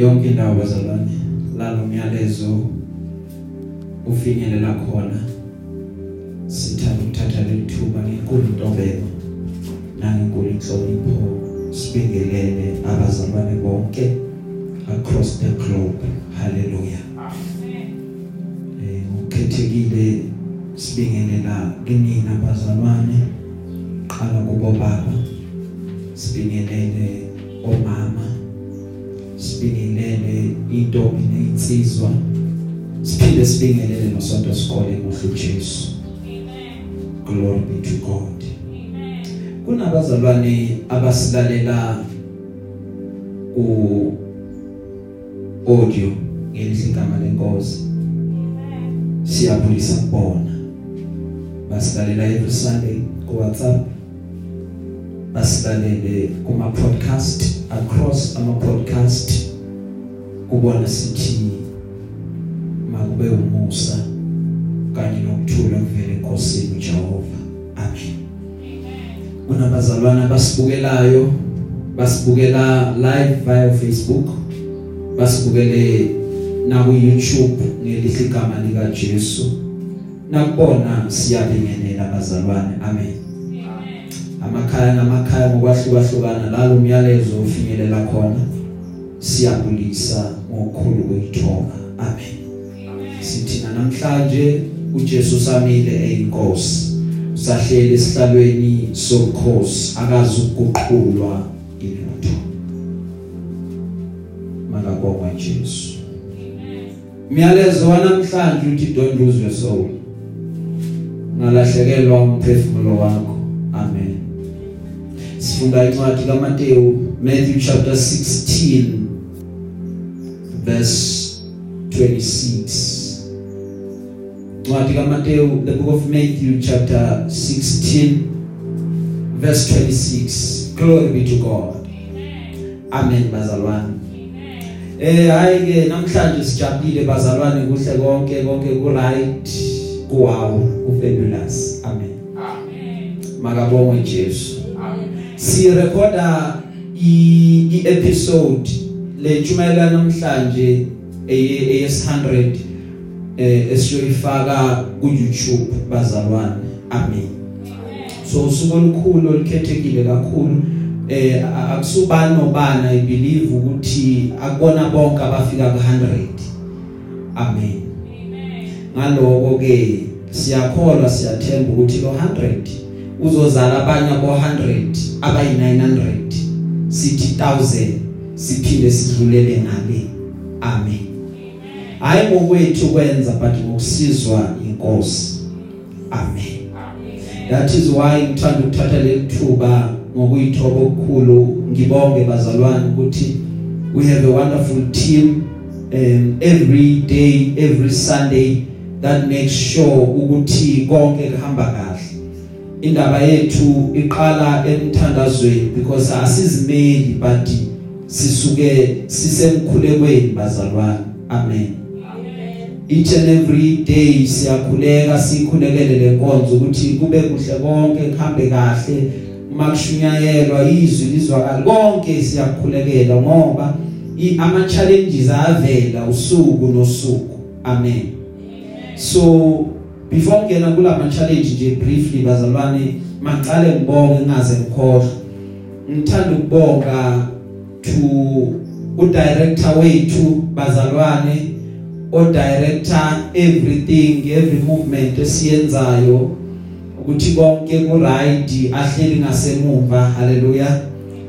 yonke indawo bazalwane lalo myalezo ufinyelela khona. Sithanda ukuthatha lethuba ngenkulu intobeko nangenkulu inhlonipho. Sibingelele abazalwane bonke across the globe. Haleluya eh ukhethekile sibingelela kinina abazalwane qala kubo baba sibingelele intombi nezinsizwa siphinde sibingelele nosonto sikole ngohlu Jesu glory be to God. Kunabazalwane abasilalela ku audio ngelihle igama lenkosi. Siyabulisa kubona basilalela every Sunday ku WhatsApp basilalele kuma podcast across ama podcast kubona sithi makube umusa kanye nokuthula kuvele enkosini Jehova amen. Kunabazalwana basibukelayo basibukela live via Facebook basibukele na ku YouTube ngelihle igama lika Jesu nakubona siyabingelela abazalwane. Amen. Amakhaya ngamakhaya ngokwahlukahlukana lalo umyalezo ufinyelela khona siyabulisa ngokukhulu kwethoka amen. Sithi namhlanje uJesu samile eyinkosi usahleli esihlalweni sobukhosi akazi ukuguqulwa ilutho. Makabongwa Jesu. Myalezo wanamhlanje uthi don't lose your soul. Ngalahlekelwa umphefumulo wakho. Amen. Sifunda incwadi kaMateyu Matthew chapter 16 verse 26 Incwadi kaMateyu the book of Matthew chapter 16 verse 26 Glory be to God. Amen. Bazalwane. Eh hayi ke namhlanje sijabulile bazalwane kuhle konke konke ku right kuwawo ku fabulous amen. Amen. Makabongwe Jesu. Amen. Si recorda i episode lentshumayela namhlanje eye 100 eh esiyoyifaka ku YouTube bazalwane. Amen. So usuku olukhulu olukhethekile kakhulu eh akusubani nobana i believe ukuthi akubona bonke abafika ku 100 amen. Ngaloko ke siyakholwa siyathemba ukuthi lo 100 uzozala abanye abo 100 abayi 900 sithi 1000 siphinde sidlulele ngale amen. Hayi ngokwethu kwenza but ngokusizwa inkosi amen. That is why ngithanda ukuthatha lethuba ngokuyithoba okukhulu. Ngibonge bazalwane ukuthi we have a wonderful team um every day every sunday that makes sure ukuthi konke kuhamba kahle. Indaba yethu iqala emthandazweni because asizimeli but sisuke sisemkhulekweni bazalwane. Amen. Each and every day siyakhuleka sikhulekele lenkonzo ukuthi kube kuhle konke kuhambe kahle. Makushunyayelwa izwi lizwakala konke siyakhulekela ngoba ama challenges avela usuku nosuku. Amen. So before ngena kula ma challenge nje briefly bazalwane maqale ngibonge ngaze ngikhohle ngithanda ukubonga to u director wethu bazalwane o director everything every movement esiyenzayo ukuthi konke ku right ahleli ngasemumva haleluya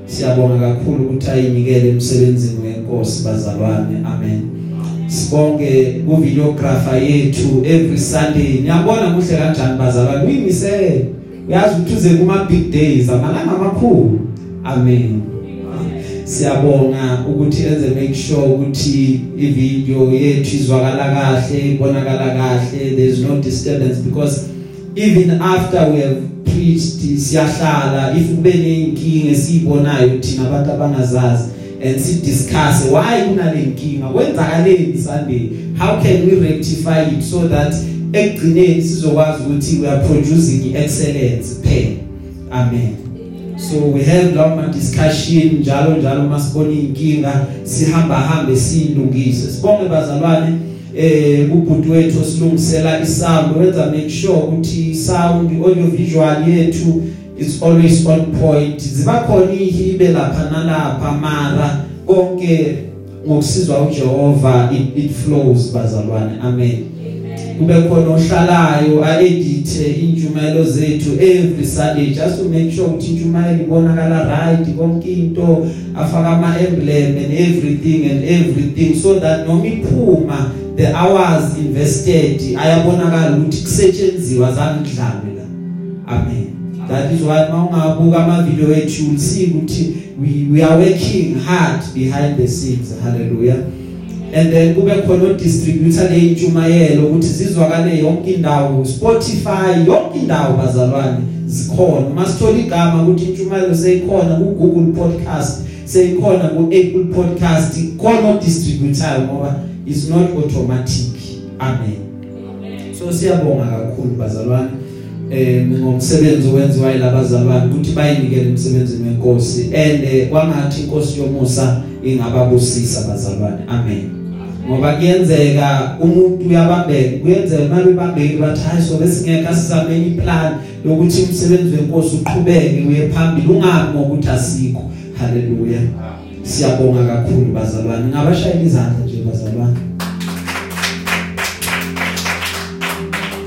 siyabonga kakhulu ukuthi ayinikele emsebenzini wenkosi bazalwane. Amen. Sibonge ku videographer yethu every sunday. Niyabona kuhle kanjani bazalwane? Uyimisele uyazi ukuthi uze kuma big days amalanga amakhulu. Amen. Siyabonga ukuthi enze make sure ukuthi ivideo yethu izwakala kahle ibonakala kahle. There's no disturbance because even after we have preached siyahlala. If kube nenkinga esibonayo thina abantu abangazazi and si discuss why kunalenkinga kwenzakaleni Sunday? How can we rectify it so that ekugcineni sizokwazi ukuthi we are producing excellence? Phe amen. So we have lawo ma discussion njalo njalo masibona inkinga sihamba hambe silungise sibonge bazalwane eh kubhuti wethu osilungisela isound wenza make sure ukuthi sound audio visual yethu is always on point. Ziba khona ihibe lapha nalapha mara konke ngokusizwa uJehova it, it flows bazalwane. Amen. Kube khona ohlalayo aedite injumelo zethu every Sunday. Just to make sure ukuthi injumelo ibonakala right konke into afaka ama emblem and everything and everything so that noma iphuma the hours invested ayabonakala ukuthi kusetshenzwa zangidlalo la. Amen. That is why mawungabuka ama video ethu you'll see ukuthi we we are working hard behind the scenes. Hallelujah. And then kube khona distributor leintshumayelo ukuthi zizwakale yonke indawo Spotify yonke indawo bazalwane zikhona. Masithola igama ukuthi intshumayelo seyikhona ku Google Podcast seyikhona ku Apple Podcast khona distributor ngoba is not automatic. Amen. So siyabonga kakhulu bazalwane eh ngomsebenzi owenziwa yilabazalwane ukuthi bayinikele emsebenzini wenkosi. And eh, kwangathi inkosi yomusa ingababusisa bazalwane. Amen. Ngoba kuyenzeka umuntu uyabambeka kuyenzeka manje ubambeke bathi hayi so besingeka sizameni iplan yokuthi umsebenzi wenkosi uqhubeke uye phambili ungabi ngokuthi asikho. Haleluya. Siyabonga kakhulu bazalwane. Ngabashayela izandla nje bazalwane.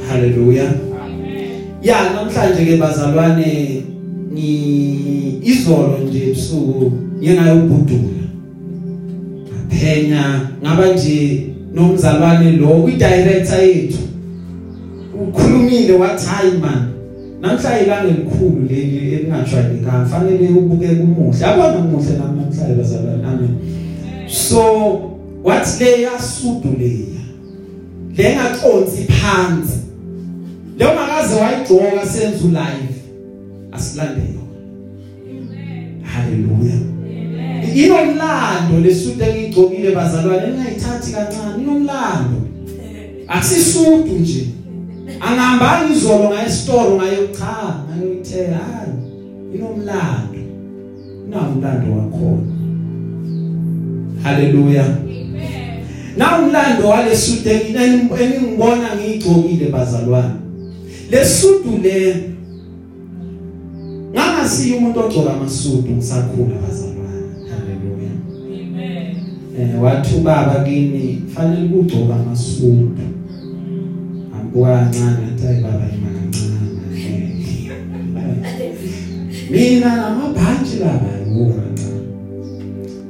Haleluya. Ya namhlanje ke bazalwane ngi izolo nje ebusuku ngingayobhudula. Phenya ngaba nje nomzalwane lo kwi-director yethu ukhulumile wathi hayi man namhla ilanga elikhulu leli elingajwayelekanga fanele ubuke kumuhle yabona umuhle namhla bazalwane amen. So wathi le yasudu leya lengaconsi phansi leyo makaze wayigcoka senza ulive asilandele amen. Haleluya inomlando lesudu engigcokile bazalwane ningayithathi kancane inomlando. Akusisudu nje. Angihambani izolo ngaye store ngaye cha ngayithela hayi inomlando. Nawo umlando wakhona. Haleluya. Amen nawo umlando walesudu engingibona ngiyigcokile bazalwane. Lesudu le ngangasiya umuntu ogcoka amasudu ngisakhula bazalwane. Eh wathi ubaba kini fanele kugcoba amasudu ambuka kancane athi ayi baba ima kancane mina namabhantshi laba yiwona kancane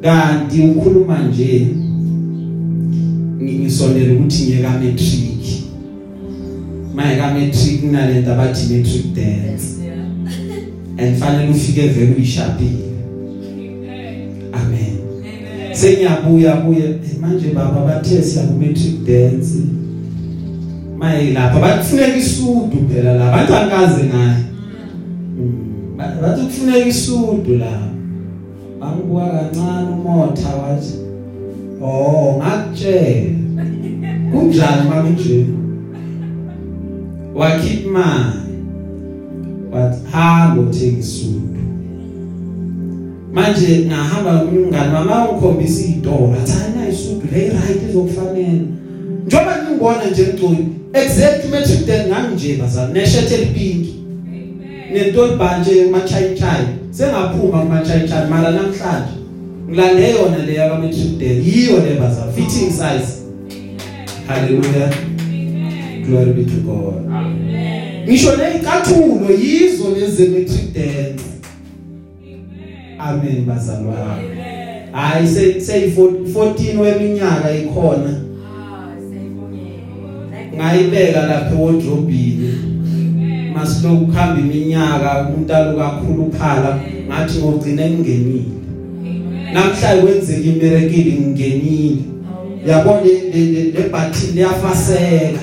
kanti ukhuluma nje ngisondela ukuthi ngiyeka matric maye ka matric nalento abathi matric dance and fanele ufike vele uyishapile. amen sengiyabuya kuye manje baba bathe siya ku matric dance. Maye lapha bakufuneka isudu phela la. Bantu angaze ngaye bathi kufuneka isudu la. Bangibuka kancane umotha wathi oh ngakutshela. Kunjani mama nje? Wakhipha imali. Wathi hamba uthenga isudu. Manje ngahamba nomngane mama ungikhombisa izitora athana isudu le right izokufanele njoba ngingona nje ngiculi exact matric then nganje bazana neshirt elipink nento banje umachai chai sengaphuma kumachai chai mara namhlanje. Ngilande yona le yaka matric then yiyo le bazana fitting size. Hallelujah. Glory be to god. Amen. Ngisho nezicathulo yizo lezi matric dance amen bazalwane. Hayi sey 14 weminyaka ikhona. Ngayibeka lapha wardrobe masiloku kuhamba iminyaka umuntu alokakhuluphala ngathi ngogcina ngingenile. Namhlanje kwenzeka imirekili ngingenile. Yabona le button liyafaseka.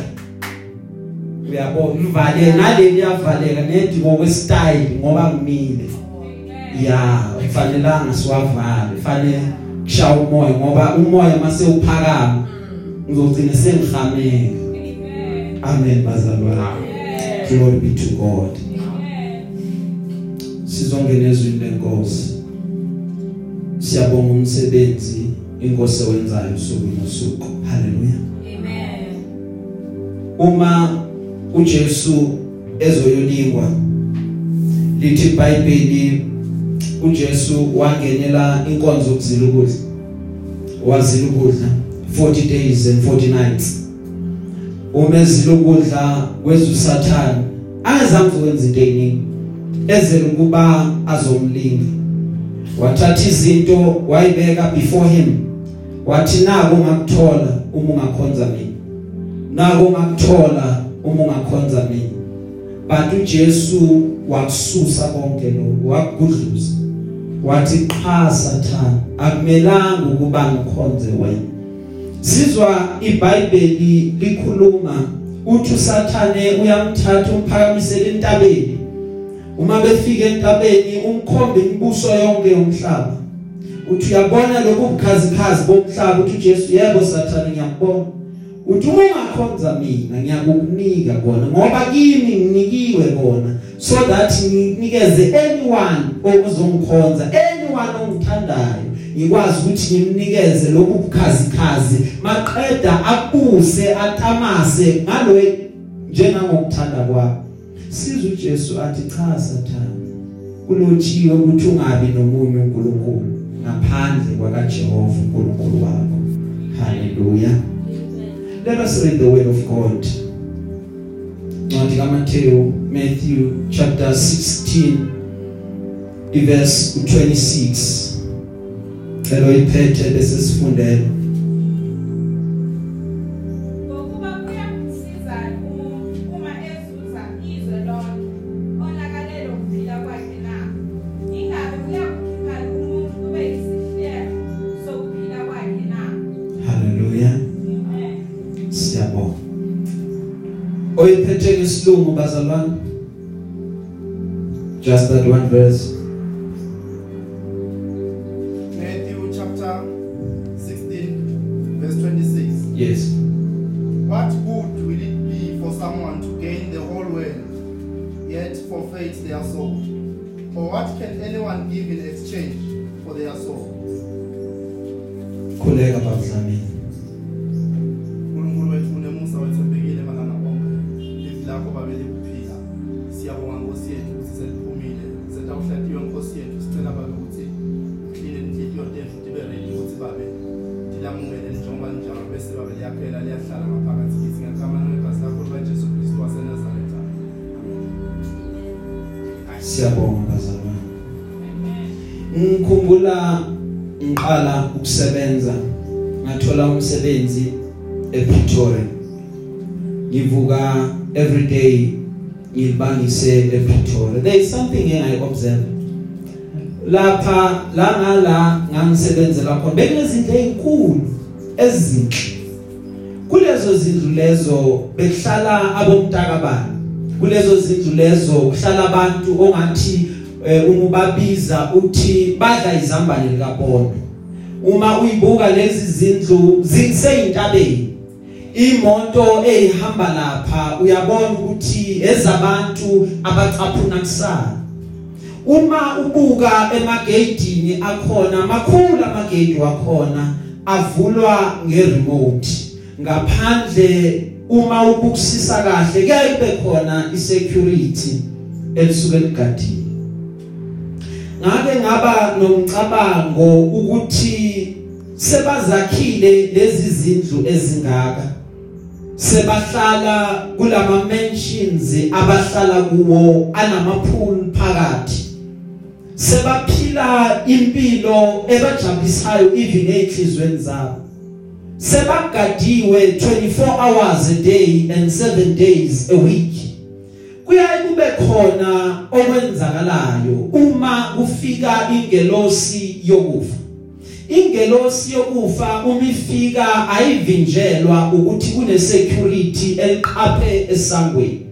Uyabona? Ivale naleli liyavaleka nedi ngokwestyle ngoba ngimile. Ya kufanelanga siwavale kufanele kushaya umoya ngoba umoya mase uphakama ngizogcina sengihameka amen. Bazalwane. Glory be to god. Sizongena ezwini lenkosi. Siyabonga umsebenzi inkosi owenzayo usuku nosuku. Haleluya Amen. uma uJesu ezoyolingwa lithi iBhayibheli uJesu wangenela inkonzo yokuzila ukudla wazila ukudla 40 days and 40 nights. Uma ezila ukudla kweza usathana angezange ukwenza into eyiningi ezela ukuba azomlinga wathatha izinto wayibeka before him wathi nako ungakuthola uma ungakhonza mina nako ungakuthola uma ungakhonza mina. But uJesu wakususa konke lokho wakugudluza. Wathi qha sathana akumelanga ukuba ngikhonze wena. Sizwa iBhayibheli likhuluma uthi usathane uyamthatha umphakamisela entabeni. Uma befika entabeni umkhombe imibuso yonke yomhlaba. Uthi uyabona lokhu bukhazikhazi bomhlaba? Uthi uJesu yebo sathane ngiyakubona. Uthi uma ungakhonza mina ngiyakukunika kona ngoba kimi nginikiwe kona. So that nginikeze anyone ozongikhonza anyone ongithandayo ngikwazi ukuthi ngimnikeze lokhu bukhazikhazi maqeda akuse atamase ngalo njengangokuthanda kwakho. Siza uJesu athi cha sathana kulotshiwe ukuthi ungabi nomunye uNkulunkulu ngaphandle kwakaJehova uNkulunkulu wakho. Haleluya. Let us read the word of God. Ncwadi kaMateyu Matthew chapter 16 verse 26 Elo iphethe bese sifundela oyiphethe ngesilungu bazalwane just that one verse. Something I observe. Lapha la ngala ngangisebenzela khona bekunezinto ezinkulu ezinhle. Kulezo zindlu lezo bekuhlala abomntakabani kulezo zindlu lezo kuhlala abantu ongathi eh, uma ubabiza uthi badla izambane likapondo uma uyibuka lezi zindlu ziseyintabeni. Imoto ehamba lapha uyabona ukuthi ezabantu abacaphuna kusana uma ubuka emageyidini akhona makhulu amageyidi wakhona avulwa ngeremote. Ngaphandle uma ubukusisa kahle kuyayibe khona isecurity elisuke ligadile ngake ngaba nomcabango ukuthi sebazakhile lezi zindlu ezingaka. Sebahlala kulama mansions abahlala kuwo anamapool phakathi. Sebaphila impilo ebajabulisayo even ezinhlizweni zabo. Sebagadiwe 24 hours a day and 7 days a week. Kuyaye kube khona okwenzakalayo uma kufika ingelosi yokufa. Ingelosi yokufa uma ifika ayivinjelwa ukuthi kune security eliqaphe esangweni.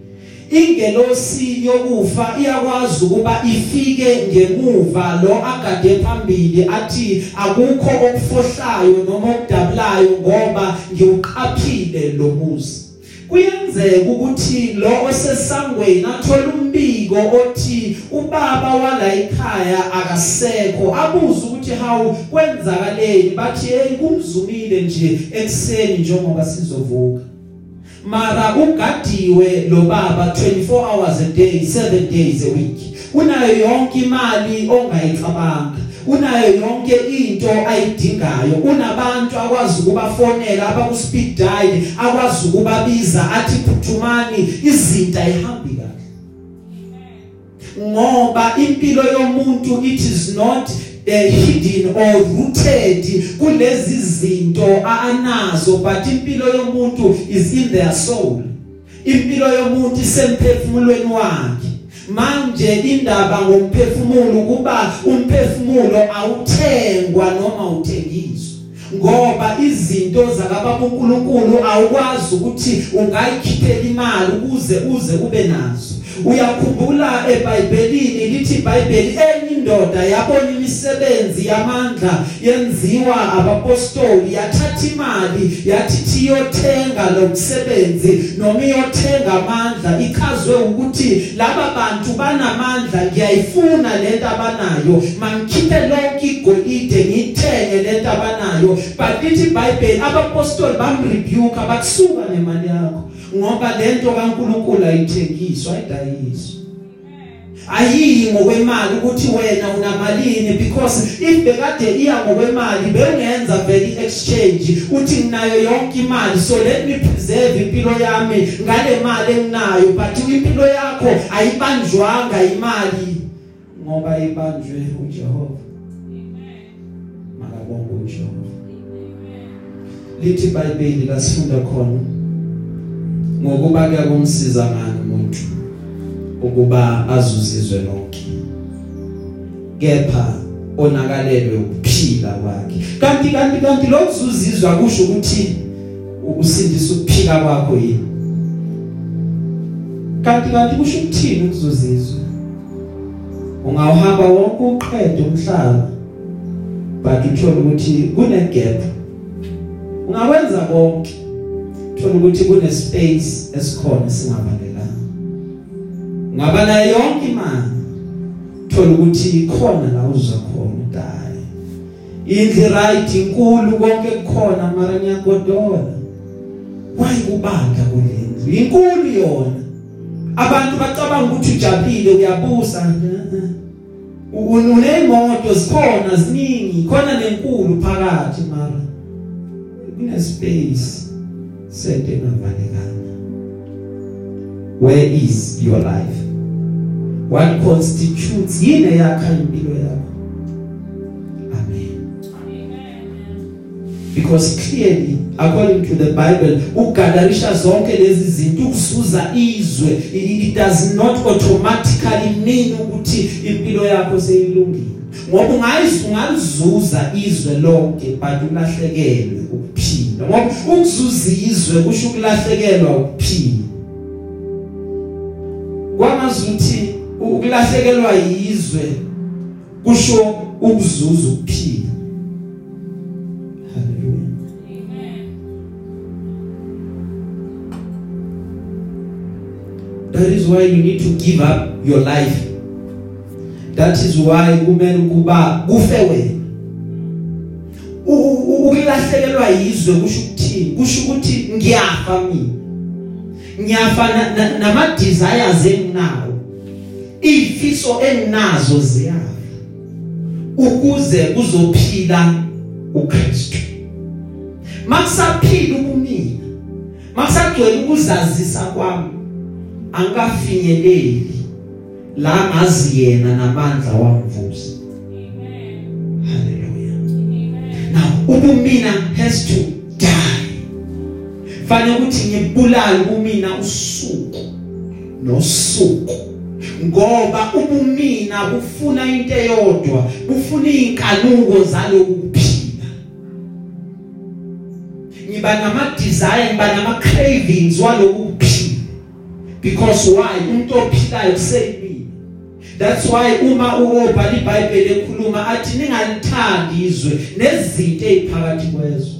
Ingelosi yokufa iyakwazi ukuba ifike ngemuva lo agade phambili athi akukho okufohlayo noma okudabulayo ngoba ngiuqaphile lo muzi. Kuyenzeka ukuthi lo osesangweni athola umbiko othi ubaba wala ekhaya akasekho. Abuza ukuthi hawu kwenzakaleni? Bathi hey kumzumile nje ekseni njengoba sizovuka. Mara ugadiwe lo baba 24 hours a day 7 days a week. Unayo yonke imali ongayicabanga. Unayo yonke into ayidingayo. Unabantu akwazi ukubafonela abaku speed dial akwazi ukubabiza athi phuthumani izinto ayihambi kahle. Ngoba impilo yomuntu it is not uh, hidden or rooted kulezi zinto anazo but impilo yomuntu is in their soul. Impilo yomuntu isemphefumulweni wakhe. Manje indaba ngomphefumulo kuba umphefumulo awuthengwa noma uthengiswa ngoba izinto zakababa uNkulunkulu awukwazi ukuthi ungayikhiphela imali ukuze uze ube nazo. Uyakhumbula eBhayibhelini lithi iBhayibheli enye indoda yabona imisebenzi yamandla yenziwa abapostoli yathatha imali yathi thiyothenga lo msebenzi noma iyothenga amandla. Ikhazwe ukuthi laba bantu banamandla ngiyayifuna lento abanayo. Mangikhiphe lonke igolide ngithenge lento abanayo. But lithi iBhayibheli abapostoli bamrebuke abakusuka nemali yakho ngoba lento kaNkuluNkulu ayithengiswa ayidayiswa. Ayiyi ngokwemali ukuthi wena unamalini because if bekade iya ngokwemali bengenza vele exchange uthi nginayo yonke imali so let me preserve impilo yami ngale mali enginayo but impilo yakho ayibanjwanga imali ngoba ibanjwe uJehova makabonge uJehova lithi iBhayibheli lasifunda khona ngokuba kuyakumsiza ngani? umuntu ukuba azuzizwe lonke. Kepha onakalelwe ukuphila kwakhe. Kanti kanti kanti lokuzuzizwa kusho ukuthi usindisa ukuphila kwakho yini? Kanti kanti kusho ukuthini ukuzuzizwa? Ungawuhamba wonke uqede umhlaba but uthola ukuthi kune gap ungakwenza konke uthola ukuthi kune space esikhona singavalelanga ngaba nayo yonke imali. Uthola ukuthi ikhona la uza khona udayi indle right inkulu konke kukhona mara ngiyagodola wayi kubandla kulendlu inkulu yona. Abantu bacabanga ukuthi ujabulile uyabusa. Unemoto zikhona ziningi. Khona nenkulu phakathi mara. Kune space sente engavalekanga. Where is your life? What constitutes yini yakha impilo yakho? Amen. Because clearly according to the bible ukugadarisha zonke lezi zinto ukusuza izwe it does not automatically mean ukuthi impilo yakho seyilungile. Ngoba ungayiz ungalizuza izwe lonke but ulahlekelwe ukuphila. Ngoba ukuzuza izwe kusho ukulahlekelwa ukuphila. Kwamazuthi ukulahlekelwa yizwe kusho ukuzuza ukuphila haleluya that is why you need to give up your life. That is why kumele ukuba kufe wena. Ukulahlekelwa yizwe kusho ukuthini? Kusho ukuthi ngiyafa mina. Ngiyafa nama desires enginawo ifiso enginazo ziyafa ukuze kuzophila uKristu. Makusaphila ubumina makusagcwele ukuzazisa kwami angikafinyeleli la ngazi yena namandla wamvusa. Haleluya now ubumina has to die. Fanele ukuthi ngibulale ubumina usuku nosuku. Ngoba ubumina bufuna into eyodwa bufuna inkanuko zaloku kuphila ngiba nama desire ngiba nama cravings waloku kuphila because why umuntu ophilayo kuseyini That's why uma ubhala iBhayibheli ekhuluma athi ningalithandi izwe nezinto eziphakathi kwezwe.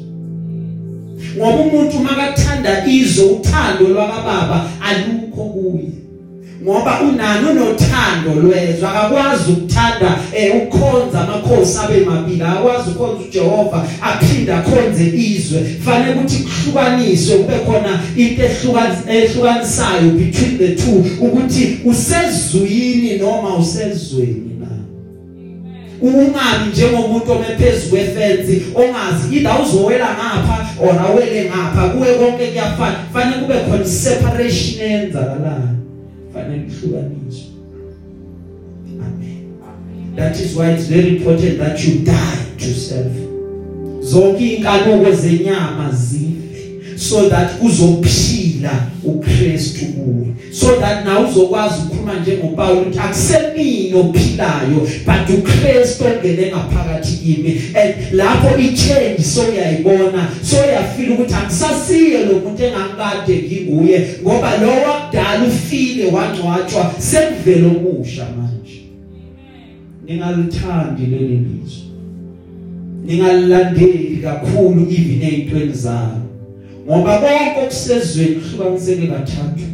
Ngoba umuntu makathanda izwe uthando lwakababa alukho kuye. Ngoba unani unothando lwezwe akakwazi ukuthanda eh ukukhonza amakhosi abe mabili akwazi ukukhonza uJehova aphinda akhonze izwe. Fanele ukuthi kuhlukaniswe kube khona into ehlukanisayo between the two ukuthi usezwini noma usezweni ungabi njengomuntu omephezulu kwefence ongazi either uzowela ngapha or awele ngapha. Kuwe konke kuyafana. Fanele kube khona separation eyenzakalayo. Fanele kuhlukaniswe amen. That is why it's very important that you die to self. Zonke inkanuko zenyama zife. So that uzophila uKristu kuwe. So that na uzokwazi ukukhuluma njengoPaul ukuthi akusemini ophilayo but uKristu ongene ngaphakathi kimi. And lapho ichange so uyayibona so uyafila ukuthi akusasiye lo muntu engakade nginguye ngoba lo wakudala ufile wangcwatshwa sekuvela omusha manje. Ningalithandi leli lizwe. Ningalandeli kakhulu even ezintweni zalo ngoba konke okusezweni kuhlukaniseke kathathu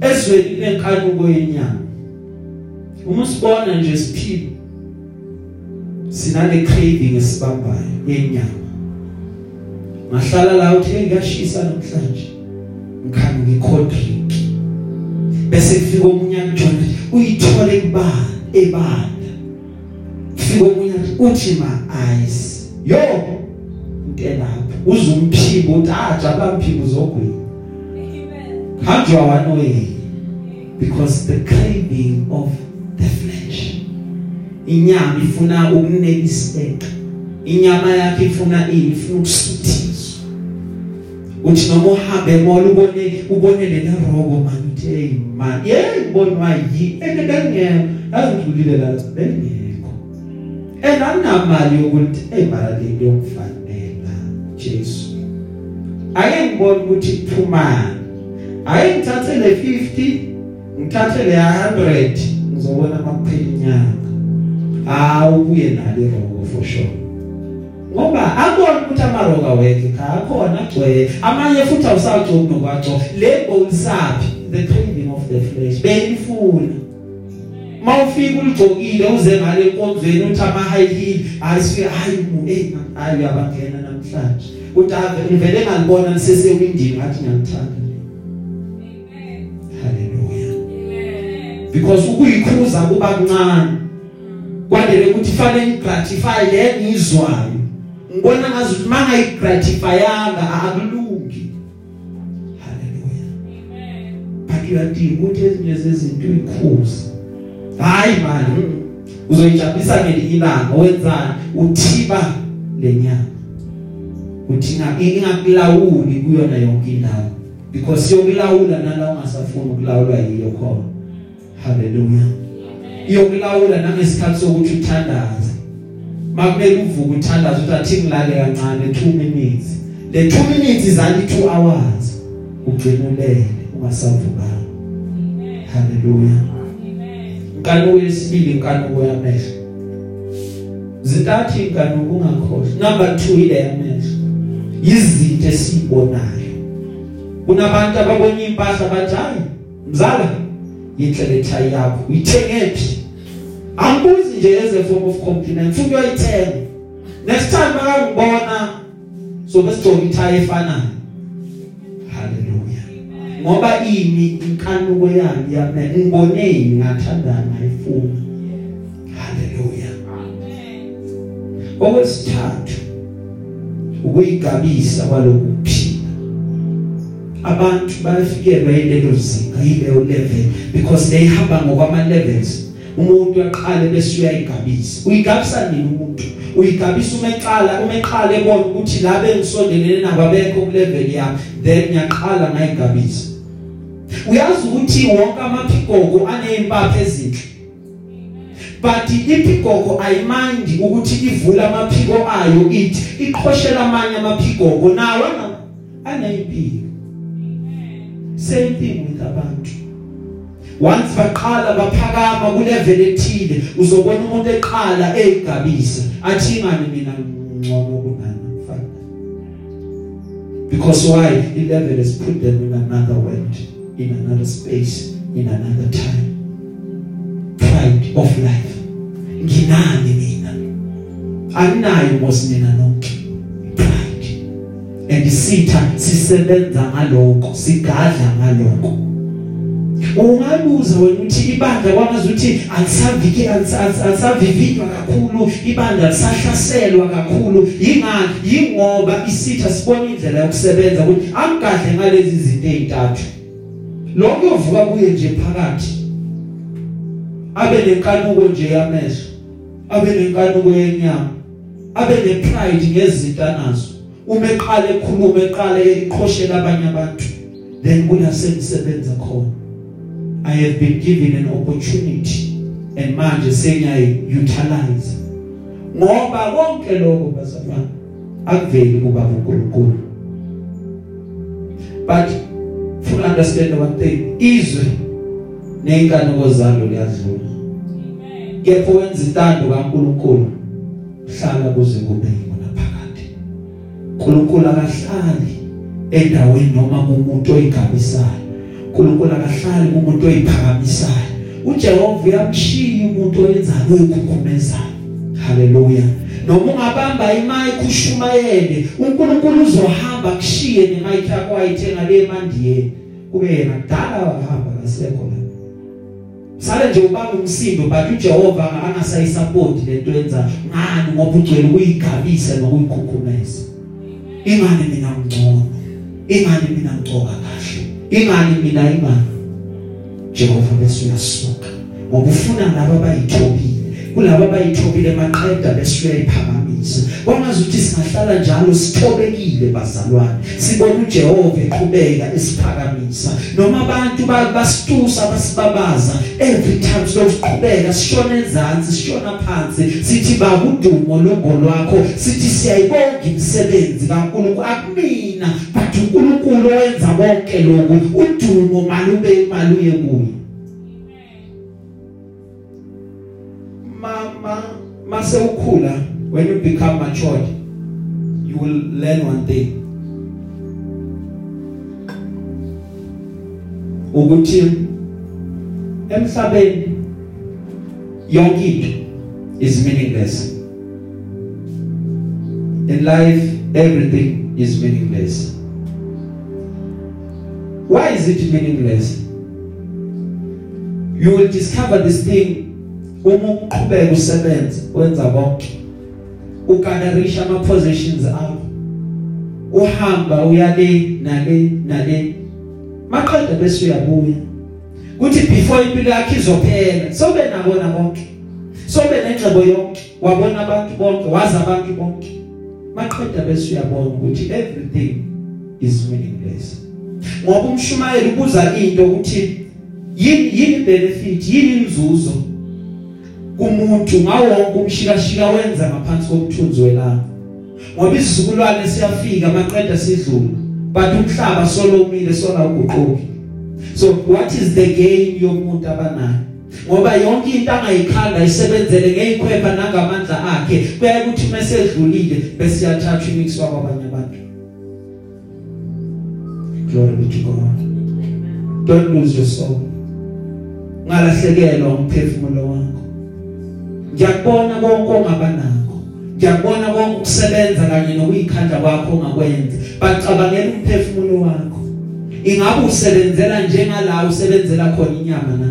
ezweni lenkanuko yenyama uma sibona nje siphila. Sinale craving esibambayo yenyama ngahlala la uthi ngiyashisa namhlanje ngikhani ngicold drink. Bese kufika omunye angijonge uyithole kubani ebanda kufika omunye uthi ma ice yo into lapho uzumphimbo uthi aja bamphimbo zogwini Amen. hanjwa one way because the craving of the flesh. Inyama ifuna ukuneliseka inyama yakhe ifuna ifuna ukusuthiswa. Uthi noma uhambe emola ubone ubone le rogo man uthi hey man yeah ngibonwa yi engekangeke azidlulile la bengekho. Enanamali yokuthi hey mara le nto yokufanela Jesu. Ake ngibone ukuthi kuphumani ake ngithathe le 50 ngithathe le 100 ngizobona makuphela inyanga ah ubuye nale rogo for sure. Ngoba akona ukuthi amaroga wethu akhona agcwele. Amanye futhi awusajobi nokwaxo le bolisaphi the craving of the flesh beyifuna. Mawufika uligcokile uze ngale nkonzweni uthi ama high heel ayisifika hayi mu eh hayi uyabangena namhlanje uthi ave ngivele ngalibona nisesewindini ngathi ngiyalithanda Amen. haleluya Amen. because ukuyikhuza kuba kuncane kwadele ukuthi fanele ngigratify le ngizwayo ngibona ngazi ukuthi mangayigratifyanga akulungi haleluya Amen. but uyadinga ukuthi ezinye zezinto uyikhuze hayi mani mm, uzoyijabulisa ngelinye ilanga wenzani? Uthiba lenyama uthi nga ingakulawuli kuyona yonke indawo. Because yokulawula nala ungasafuni ukulawulwa yiyo khona. Haleluya iyokulawula nangesikhathi sokuthi uthandaze. Makumele uvuke uthandaze uthi athi ngilale kancane 2 minutes. Le 2 minutes izali 2 hours. Ugcinulele ungasavukanga. Amen. haleluya Amen. Inkanuko yesibili inkanuko yamehlo. Zintathu inkanuko ungakhohlwa. Number 2 ile yamehlo. Izinto esibonayo kunabantu ababona impahla bathi hayi mzala yinhle le tie yakho uyithengephi angibuzi nje as a form of compliment futhi uyayithenga. Next time bakangibona so besigcoka itie efanayo. haleluya ngoba ini inkanuko yami yami ngiboneni ngathandana ngayifuna haleluya Amen. okwesithathu ukuyigabisa kwaloku kuphila. Abantu bayafikelwa yilelo zinga yileyo level because they hamba ngokwama levels umuntu uyaqala bese uyayigabisa. Uyigabisa nini umuntu? Uyigabisa uma eqala uma eqala ebona ukuthi la bengisondelene nabo abekho ku level yami then ngiyaqala ngayigabisa. Uyazi ukuthi wonke amaphikoko aneimpapha ezinhle. But iphikoko ayimandi ukuthi ivula amaphiko ayo ithi iqhoshela amanye amaphikoko nawo anayimpilo same thing with abantu. Once baqala baphakama ku level ethile uzobona umuntu eqala egabisa athi ngani mina ngcono kunani mfana because why? The level has put them in another world. In another space in another time. Pride of life. Nginani mina? Anginayo mos nina nonke. Pride. And sitha sisebenza ngalokho sigadla ngalokho. Ungabuza wena uthi ibandla kwamazi ukuthi alisavike alisavivinywa kakhulu ibandla lisahlaselwa kakhulu. Ingani yingoba isitha sibona indlela yokusebenza ukuthi angigadle ngalezi zinto ezintathu lokho yovuka kuye nje phakathi. Abe nenkanuko nje yamehlo abe nenkanuko yenyama abe nepride ngezinto anazo uma eqala ekhuluma eqala eqhoshela abanye abantu then kuyasebenza khona. I have been given an opportunity and manje sengiyayi utilize ngoba konke lokho bazalwane akuveli kuba uNkulunkulu but full understand one thing izwe nenkanuko zalo liyadlula kepha wenza intando kaNkulunkulu hlala kuze kube yibona phakade uNkulunkulu akahlali endaweni noma kumuntu oyigabisayo uNkulunkulu akahlali kumuntu oyiphakamisayo. uJehova uyamshiya umuntu oyenzayo oyikukhumezayo haleluya noma ungabamba imic ushumayele uNkulunkulu uzohamba kushiye nemic yakho ayithenga le mandiyeni kube yena kudala wahamba kasekho la sale nje ubamba umsindo but uJehova angasayisupport lento yenza ngani ngoba ugcwele ukuyigabisa nokuyikhukhumeza. Ingani mina ngcono? Ingani mina ngcoka kahle? Ingani mina ingani Jehova bese uyasuka ngoba ufuna laba abayithobile. Kulabo abayithobile maqeda bese uyayiphakamisa kwangazi ukuthi singahlala njalo sithobekile bazalwane. Sibona uJehova eqhubeka esiphakamisa noma abantu basitusa basibabaza every time siqhubeka sishona ezantsi sishona phansi. Sithi bakudumo longolwakho sithi siyayibonga imisebenzi kaNkulunkulu. Akumina but uNkulunkulu owenza konke lokhu udumo malube maluye kuye. Mase ukhula when you become matured you will learn one thing. Ukuthi emhlabeni yonke into is meaningless. In life everything is meaningless. Why is it meaningless? You will discover this thing uma uqhubeka usebenza wenza konke. Ukanarisha ama positions akho. Uhamba uyale nale nale. Maqeda bese uyabuya. Kuthi before impilo yakhe izophela sobe nabona bonke sobe nengcebo yonke. Wabona abantu bonke wazi abantu bonke. Maqeda bese uyabona ukuthi everything is meaningless ngoba umshumayeli ubuza into ukuthi yini yini benefit? Yini inzuzo? Kumuntu ngawonke umshikashika wenza ngaphansi komthunzi welanga. Ngoba isizukulwane siyafika maqeda sidlula but umhlaba solomile sona uguquki so what is the gain yomuntu abanayo? Ngoba yonke into angayikhanda isebenzele ngeyikhwepha nangamandla akhe kuya ukuthi mesedlulile bese yathatha imix kwabanye abantu. Glory be to God. Don't lose your soul. Ngalahlekelwa umphefumulo wakho. Ngiyakubona konke ongabanako. Ngiyakubona konke ukusebenza kanye nokuyikhanda kwakho ongakwenza. Bacabangela umphefumulo wakho. Ingabe usebenzela njengala usebenzela khona inyama na?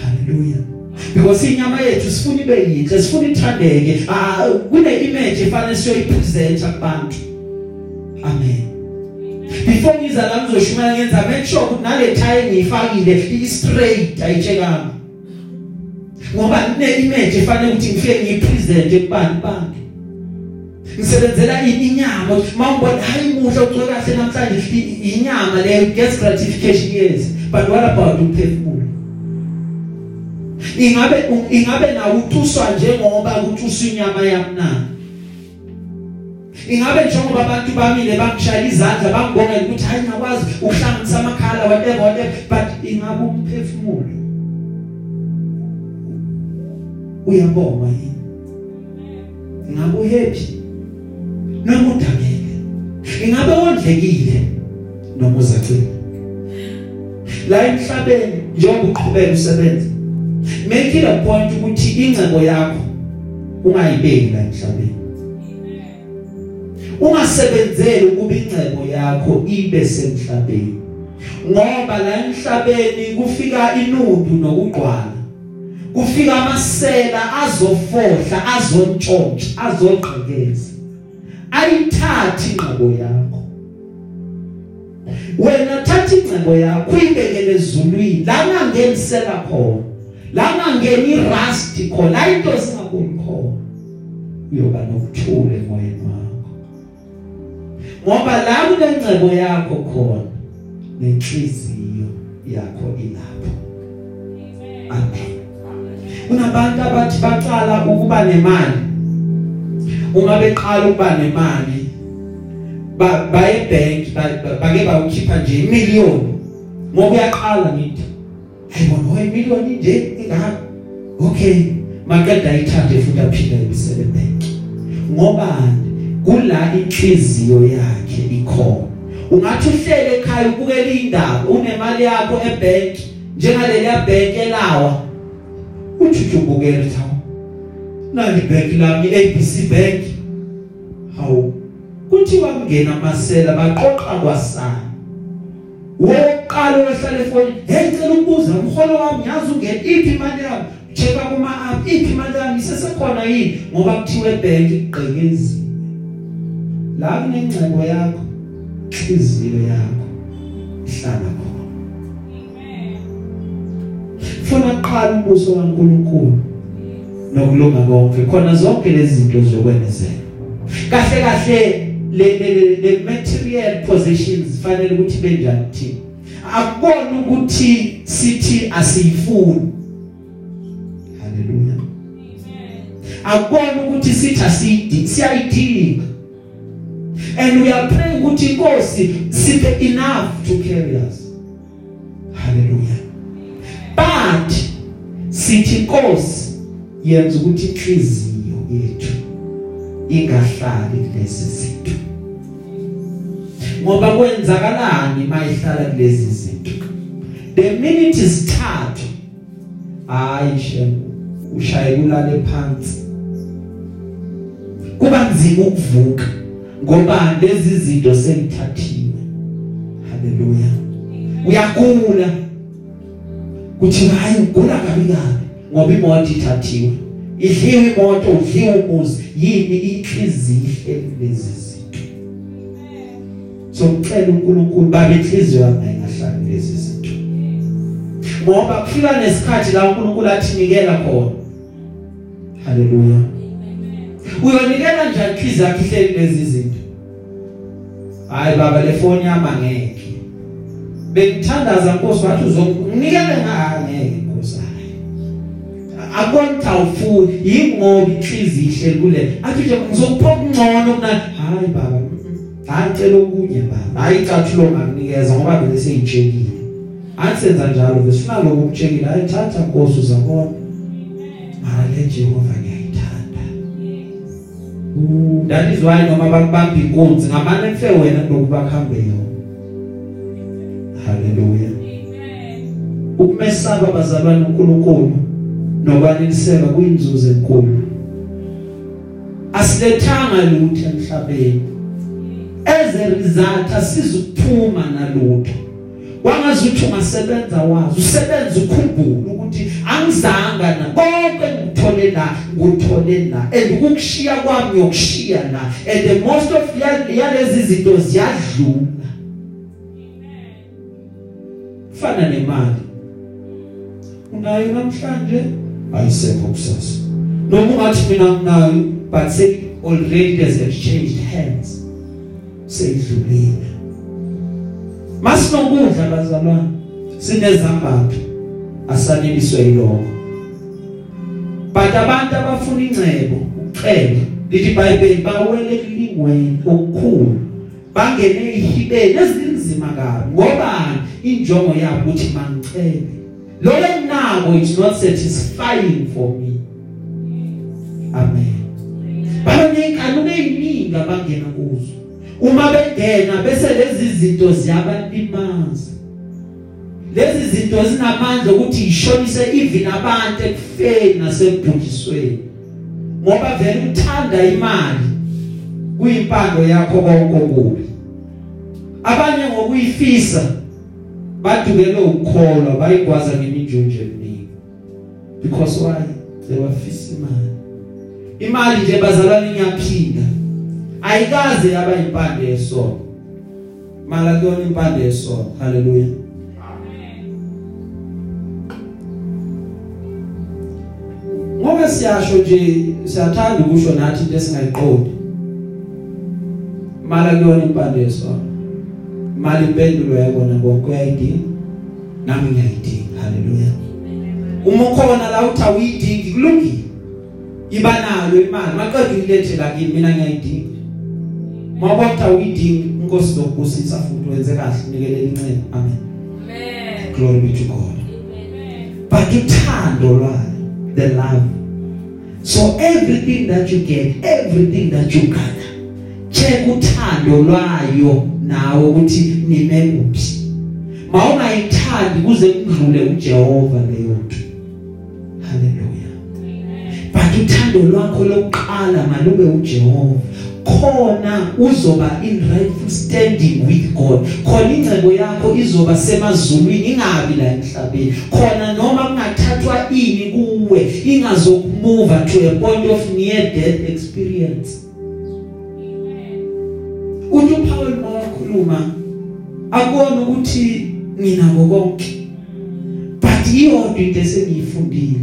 Haleluya because inyama yethu sifuna ibe yinhle sifuna ithandeke. Ah kune image efanele siyoyipresenta kubantu. Amen. Before ngiza la ngizoshumayela ngenza make sure ukuthi nale tie ngiyifakile i straight ayitshekanga. Ngoba kune image efanele ukuthi ngifike ngiyipresente kubani bantu. Ngisebenzela inyama. Mawubona hayi muhle ucwe kahle namhlanje inyama le gets gratification yes but what about umphefumulo ingabe ingabe nawo utuswa njengoba utuswa inyama yamnandi ingabe njengoba abantu bamile bangishaya izandla bangibonga ukuthi hayi ngakwazi ukuhlanganisa amakhala whatever whatever but ingabe umphefumulo uyabonga yini? Ingabe uhappy noma udangele ingabe wondlekile? Noma uzacela la emhlabeni njengoba uqhubeka usebenza make it a point ukuthi ingcebo yakho ungayibeki la emhlabeni. Ungasebenzeli ukuba ingcebo yakho ibe semhlabeni ngoba la emhlabeni kufika inundu nokugqwala kufika amasela azofohla azontshontsha azogqekeza. Ayithathi ingqebo yakho. Wena thatha ingcebo yakho uyibekele ezulwini. La ngangenisela khona la ngangeni rust khona into singakuni khona uyoba nokuthula emoyeni wakho. Ngoba la kunengcebo yakho khona nenhliziyo yakho ilapho. Amen. Kunabantu abathi baqala ukuba nemali. Uma beqala ukuba nemali ba baye bank bake bawukhipha nje imiliyoni. Ngoba uyaqala ngithi ayibona hoy imiliyoni nje ingaka. Okay makade ayithathe futhi aphinda ibisele bank ngoba kula inhliziyo yakhe ikhona. Ungathi uhlele ekhaya ubukela indaba unemali yakho ebank njengaleli bank elawa uthi ubukela thawo nali bank lami ABC bank hawu kuthiwa kungena amasela baqoqa kwasana woqala wehlala efoni hey cela ukubuza umholo wami yazi ungena iphi imali yami? Checka kuma app iphi imali yami? Isesekhona yini? Ngoba kuthiwe bank igqekezi la kunengcebo yakho inhliziyo yakho. Funa qala umbuso kaNkuluNkulu. Nokulunga konke. Khona zonke lezi zinto zokwenezela kahle kahle le le le material possessions fanele ukuthi benjani thina? Akubona ukuthi sithi asiyifuni. Haleluya akubona ukuthi sithi asiyidingi siyayidinga. And we are praying ukuthi inkosi siphe enough to carry us. Haleluya but sithi inkosi yenza ukuthi inhliziyo yethu ingahlali kulezi zinto. Ngoba kwenzakalani mayihlala kulezi zinto? The minute isithathu hayi shem ushaye ulale phansi. Kuba nzima ukuvuka ngoba lezi zinto sengithathiwe. Haleluya uyagula. Kuthi hayi ugula kabi kabi. Ngoba imoto ithathiwe. Idliwe imoto udliwe umuzi. Yini? Inhliziyo ihleli lezi zinto. So ngicela uNkulunkulu babe inhliziyo yami ayingahlali lezi zinto. Ngoba kufika nesikhathi la uNkulunkulu athinikela khona. Haleluya. Uyonikela njani inhliziyo yakhe ihleli lezi zinto? Hayi baba le phone yami angeke. Bengithandaza Nkosi wathi uzonginikele ngangeke Nkosi akonta ufuni ingoba inhliziyo ihleli kule. Athi nje ngizokuphoka ungcono kuna hayi baba hayi cela okunye baba. Hayi icathulo ngakunikeza ngoba vele seyitshekile. Ansenza njalo besifuna lokho ukutshekile. Hayi thatha Nkosi uzabona. Mara le Jehova ngiyayithanda. That is why noma bakubamba inkunzi? Ngamane kufe wena kunokubakhambela haleluya ukumesaba bazalwane uNkulunkulu nokwaneliseka kuyinzuzo enkulu. Asilethanga lutho emhlabeni. As a result asizukuphuma nalutho. Wangazuthi ungasebenza wazi usebenza ukhumbula ukuthi angizanga na konke ngikuthole la ngikuthole la and ukukushiya kwami yokushiya la and the most of yalezi zinto ziyadlula. Fana nemali. Unayo namhlanje ayisekho kusasa. Noma ungathi mina nginayo but say already has exchanged hands. Seyidlulile. Masinokudla bazalwane. Sinezambatho. Asaneliswe yiloko. But abantu abafuna ingcebo ucela lithi iBhayibheli bawele kulingweni okukhulu. Bangene ihibeni ezinzima kabi. Ngoba injongo yabo ukuthi mangicele lo enako is not satisfying for me. Amen. Banenkanu eziningi abangena kuzo. Uma bengena bese lezi zinto ziyabalimaza. Lezi zinto zinamandla ukuthi ishonise even abantu ekufeni nasebhujisweni. Ngoba vele uthanda imali kuyimpando yakho konke okubi. Abanye ngokuyifisa badukele ukukholwa bayigwaza ngeminjunje eminingi because why? They were fisa imali. Imali nje bazalwane ngiyaphinda ayikaze yaba impande yesono mala kuyona impande yesono haleluya ngoba siyasho nje siyathanda ukusho nathi into esingayiqondi. Mala kuyona impande yesono mali impendulo yakona konke uyayidinga? Nami ngiyayidinga. Haleluya. Uma ukhona la uthi awuyidingi kulungile. Iba nayo imali. Maqedwe ilethela kimi mina ngiyayidinga. Mawaba ukuthi awuyidingi inkosi zokubusisa futhi wenze kahle unikele incebo amen. Amen. glory be to God. Amen. but uthando lwayo the love. So everything that you get everything that you gather check uthando lwayo nawe ukuthi nime kuphi. Mawungayithandi kuze kudlule uJehova leyo nto. Haleluya. But uthando lwakho lokuqala malube uJehova. Khona uzoba in rightful standing with God. Khona incebo yakho izoba semazulwini ingabi la emhlabeni. Khona noma kungathathwa ini kuwe ingazokumuva to a point of near death experience. Uthi uPaul mawakhuluma akubona ukuthi nginako konke but iyodwa into esengiyifundile.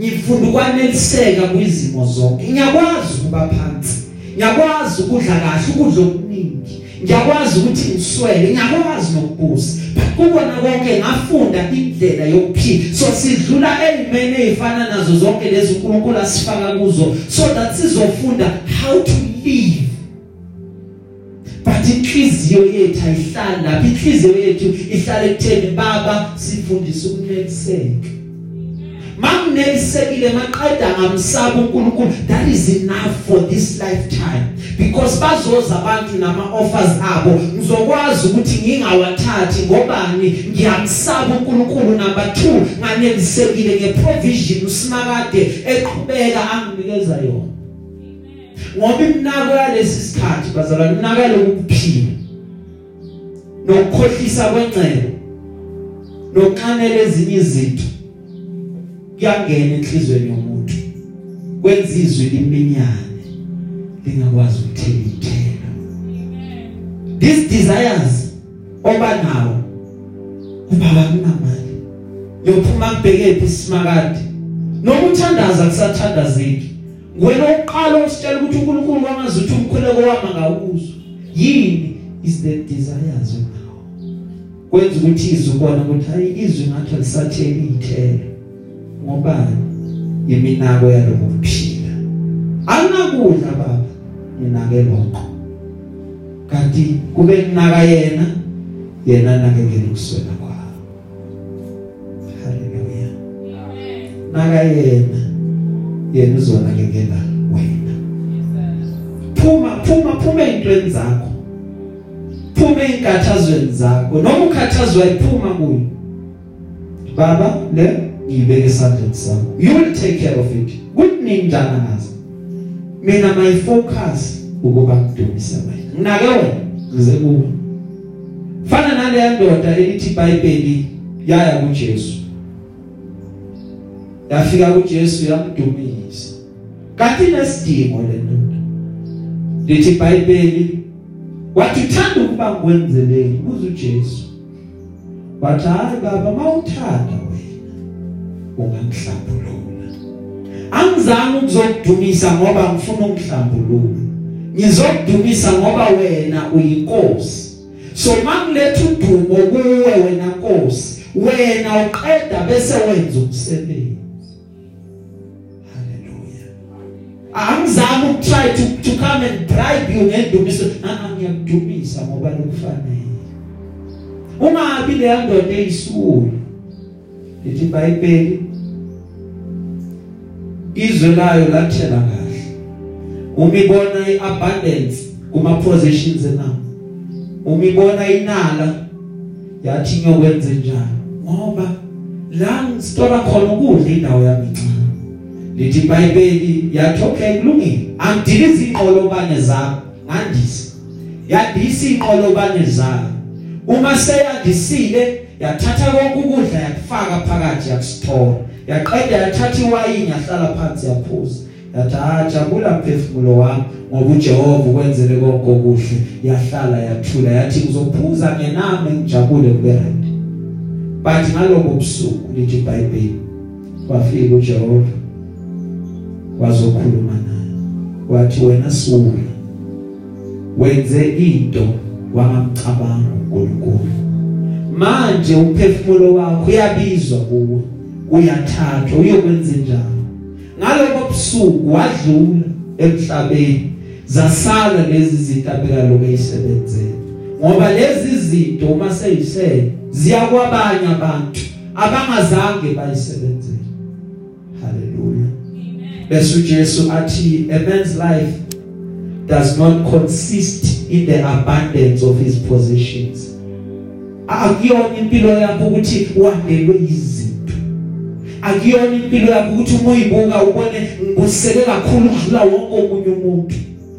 Ngifunda ukwaneliseka kwizimo zonke. Ngiyakwazi ukuba phansi. Ngiyakwazi ukudla kahle ukudla okuningi. Ngiyakwazi ukuthi ngiswele ngiyakwazi nokubusa. But kubona konke ngafunda indlela yokuphila. So sidlula ezimene ezifana nazo zonke lezi uNkulunkulu asifaka kuzo so that sizofunda how to live but inhliziyo yethu ayihlali lapha. Inhliziyo yethu ihlala ekutheni baba sifundise ukuneliseka makunelisekile maqeda ngamsaba uNkulunkulu. That is enough for this lifetime. Because bazoza abantu nama offers abo. Ngizokwazi ukuthi ngingawathathi. Ngobani? Ngiyamsaba uNkulunkulu number 2 nganelisekile ngeprovision usimakade eqhubeka anginikeza yona. Ngoba imnako yalesi sikhathi bazalwane imnako lokuphila nokukhohlisa kwengcebo nokuqanela ezinye izinto kuyangena enhlizweni yomuntu. Kwenza izwi liminyane lingakwazi ukuthela ithelo these desires oba nawo ubaba kunamali. Yophuma kubheke phi isimakade noma uthandaza kusathandazeki wena oqala usitshela ukuthi uNkulunkulu wangazi ukuthi umkhuleko wami ngawuzwa yini? Is the desires nawo kwenza ukuthi izwi ubone ukuthi hayi izwi ngathi alisatheli ithelo ngobani iminako yalokuphila. Anginakudla baba nginake lonke kanti kube kunaka yena yena nakekela ukuswela kwakho haleluya naka yena. Yena uzonakekela wena. Phuma phuma phuma ezintweni zakho. Phuma einkathazweni zakho. Noma ukhathazwa iphuma kuyo. Baba le ngibeke esandleni sakho you will take care of it. Kuningi njana ngazi mina my focus ukuba ngidumise wena. Nginake wena ngize kuwe. Fana nale ndoda elithi iBhayibheli yaya kuJesu. Yafika kuJesu yamdumisa kanti nesidingo le ndoda lithi iBhayibheli wathi uthanda ukuba ngikwenzeleni buza uJesu. Wathi hayi baba mawuthanda wena ungangihlambulula angizange ukuzokudumisa ngoba ngifuna ungihlambulula ngizokudumisa ngoba wena uyinkosi. So mangiletha udumo kuwe wena nkosi. Wena uqeda bese wenza umsebenzi. Angizami ukutry to, to come and bribe you ngendumiso ah ngiyakudumisa ngoba lokufanele ungabi le ndoda eyisulu lithi iBhayibheli izwe layo lathela kahle. Umibona iabundance kuma possessions na umibona inala yathi ngiyokwenza njani ngoba la ngisitola khona ukudla indawo yami incane lithi iBhayibheli yathi okay kulungile angidilize inqolobane zakho ngandisa yadisa inqolobane zakho uma seyandisile yathatha konke ukudla yakufaka phakathi yakusithola. Yaqeda yathatha iwayini yahlala phansi yaphuza. Yathi ah jabula mphefumulo wami ngoba uJehova ukwenzele konke okuhle. Yahlala yathula. Yathi ngizophuza ngenami ngijabule kube right. Bathi ngaloko busuku lithi iBhayibheli wafika uJehova. Wazokhuluma naye. Wathi wena suka wenze into wangamcabanga uNkulunkulu. Manje umphefumulo wakho uyabizwa kuwe uyathathwa uyokwenza njalo. Ngaloko busuku wadlula emhlabeni zasala lezi zinto abeka lokho eyisebenzele ngoba lezi zinto uma seyisele ziyakwabanye abantu abangazange bayisebenzele. haleluya bese uJesu athi a man's life does not consist in the abundance of his possessions. Akuyona impilo yakho ukuthi wandelwe izinto akuyona impilo yakho ukuthi uma uyibuka ubone ngibuseke kakhulu ukudlula wonke omunye umuntu.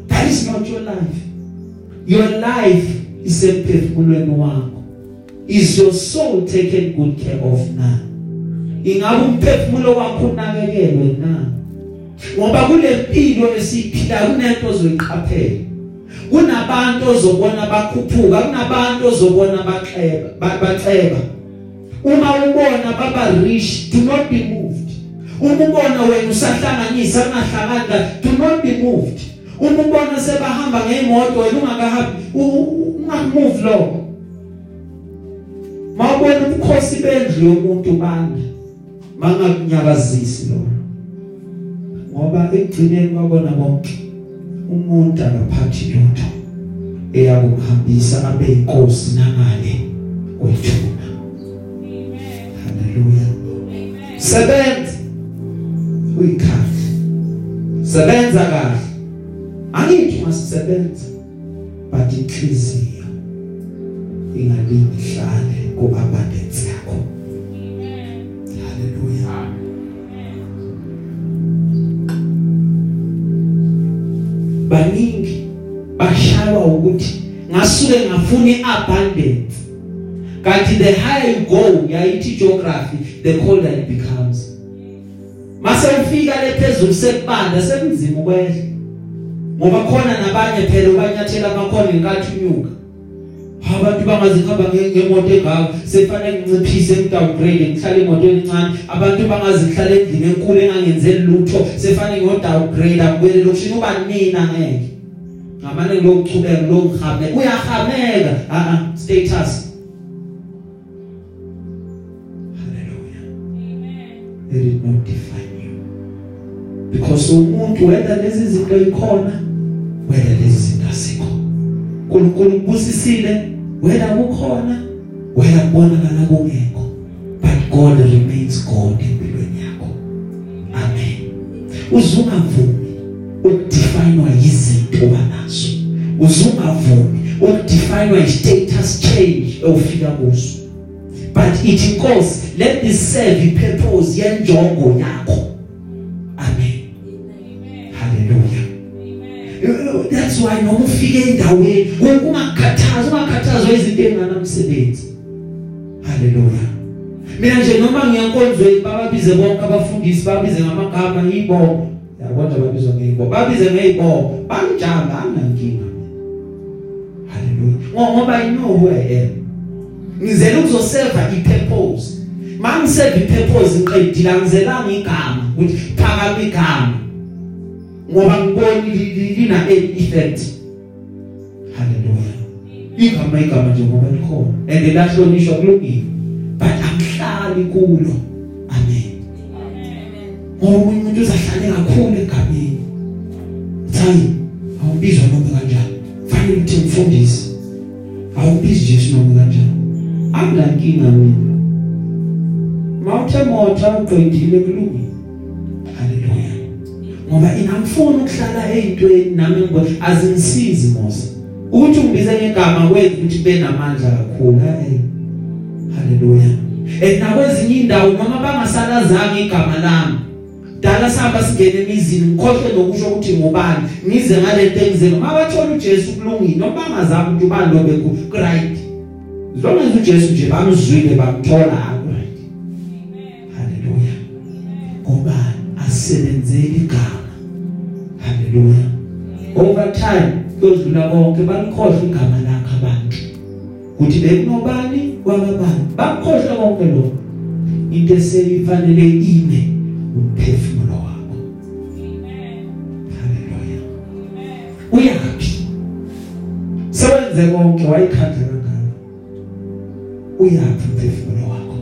That is not your life. Your life is emphefumulweni wakho. Is your soul taken good care of na? Ingabe umphefumulo wakho unakekelwe na? Ngoba kule mpilo esiphila kunento ozoyiqaphela. Kunabantu ozobona bakhuphuka kunabantu ozobona baxeba baxeba. Uma ubona baba rich do not be moved. Uma ubona wena usahlanganisa ungahlangana do not be moved. Uma ubona sebahamba ngeimoto wena ungakahambi ungamove lo mawubona ubukhosi bendlu yomuntu banda mangakunyakazisi lo ngoba ekugcineni kwabona bonke umuntu akaphathi lutho eyakumhambisa abe inkosi nangale kwethuna. Haleluya sebenza uyikhahle sebenza kahle. Angithi masisebenza but inhliziyo ingalingi ihlale ku baningi bashaywa ukuthi ngasuke ngafuna iabundance kanti the higher you go yayithi geography the colder it becomes. Mase ufika lephezulu sekubanda sekunzima ukwehla. Ngoba khona nabanye phela ubanyathela amakhono inkathi unyuka. Abantu bangazihamba ngemoto engako sefanele nginciphise ngidowngrade ngihlale emotweni encane. Abantu bangazihlala endlini enkulu engangenzeli lutho sefanele ngiyodowngrade akubele lokushini uba nina ngeke. Ngamane lokuchubeka lokugame uyahameka a a status. Hallelujah. Let it not define you. Because umuntu whether lezi zinto ikhona whether lezi zinto asikho uNkulunkulu ubusisile wena kukhona wena kubonakala kungekho but God remains God empilweni yakho. Amen. Uzungavumi ukudefinewa izinto banazo uzungavumi ukudefinewa status change ofika kuzo. But it inkosi let this serve ipurpose yenjongo yakho. That's why noma ufike endaweni ungakhathazi ungakhathazwa izinto enganamsebenzi haleluya mina nje noma ngiyankonzweni bababize bonke abafundisi babize ngamagama ibongo yabona babizwa ngeyibongo babize ngeyibongo banjanga anginkinga haleluya ngoba i know who I am. Ngizela ukuzoserva ipurpose. Mangiserve ipurpose ngiqedile angizelanga igama ukuthi phakama igama. Ngoba ngiboni lina effect. Haleluya igama igama nje ngoba likhona. And lahlonishwa kulungile. But angihlali kulo. Amen. Ngoba umuntu uzahlale kakhulu egameni thayi awubizwa noma kanjani? Fanele ukuthi mfundisi awubizi Jesu noma kanjani? Anginankinga mina mawuthe motha uqedile kulungile. haleluya ngoba inamfuna ukuhlala ezintweni nami ngo azingisizi mose. Ukuthi ungibize ngegama kwenza ukuthi kube namandla kakhulu hey. Haleluya and nakwezinye indawo noma bangasalazanga igama lami dala sihamba singene emizini ngikhohle nokusho ukuthi ngubani. Ngize ngalento engizeni mabathola uJesu kulungile noma bangazama ukuthi ubani lo bekho right zonke uJesu nje bamzwile bamthola right haleluya ngoba asebenzele igama. Haleluya over time kuzula konke balikhohle igama lakhe abantu. Ukuthi bekunobani kwababani bakhohle konke lokho. Into eseyifanele ime umphefumulo wabo. Haleluya uyaphi? Sewenze konke wayikhandla kangaka uyaphi umphefumulo wakho?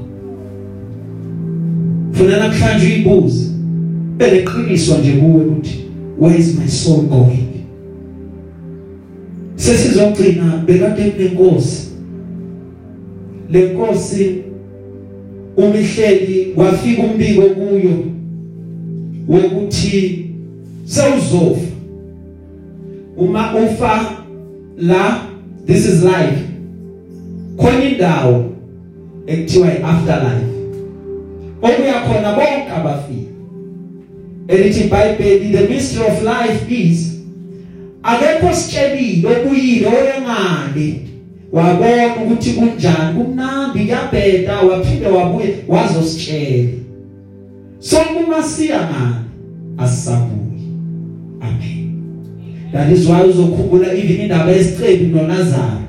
Funa namhlanje uyibuze. Beleqiniswa nje kuwe ukuthi where is my soul going? Sesizogcina bekade kunenkosi lenkosi. Umihleli wafika umbiko kuyo wokuthi sewuzofa. Uma ufa la this is life. Khona indawo ekuthiwa iafterlife okuya khona bonke abafika elithi iBhayibheli the mystery of life is akekho sitshelile okuyile oyengale wabona ukuthi kunjani? Kumnandi kuyabheda waphinde wabuye wazositshela. So uma siya ngani asisabuyi amen. That is why uzokhumbula even indaba yesicebi noLazaro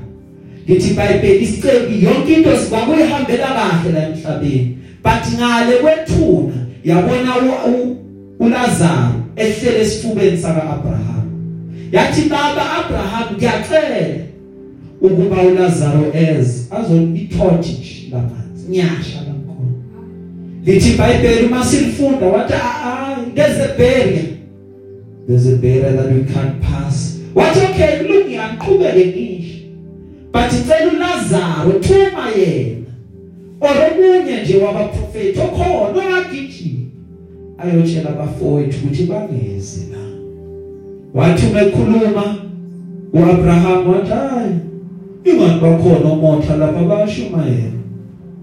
lithi iBhayibheli isicebi yonke into sikwakuyihambela kahle la emhlabeni. But ngale kwethuna yabona uLazaro ehlele esifubeni saka Abraham yathi baba Abraham ngiyacela ukuba uLazaro ez azolithothi lamanzi nyasha lakhona. Lithi iBhayibheli uma silifunda wathi ah there's a barrier there's a barrier that we can't pass. Wathi okay kulungile angiqhubeke ngisho. But icela uLazaro thuma yena. Oromunye nje wabaprofeti okhona wakithi ayotshela abafowethu ukuthi bangeze la. Wathi umekhuluma uAbraham wathi hayi ingani bakhona omotha lapha bayashumayela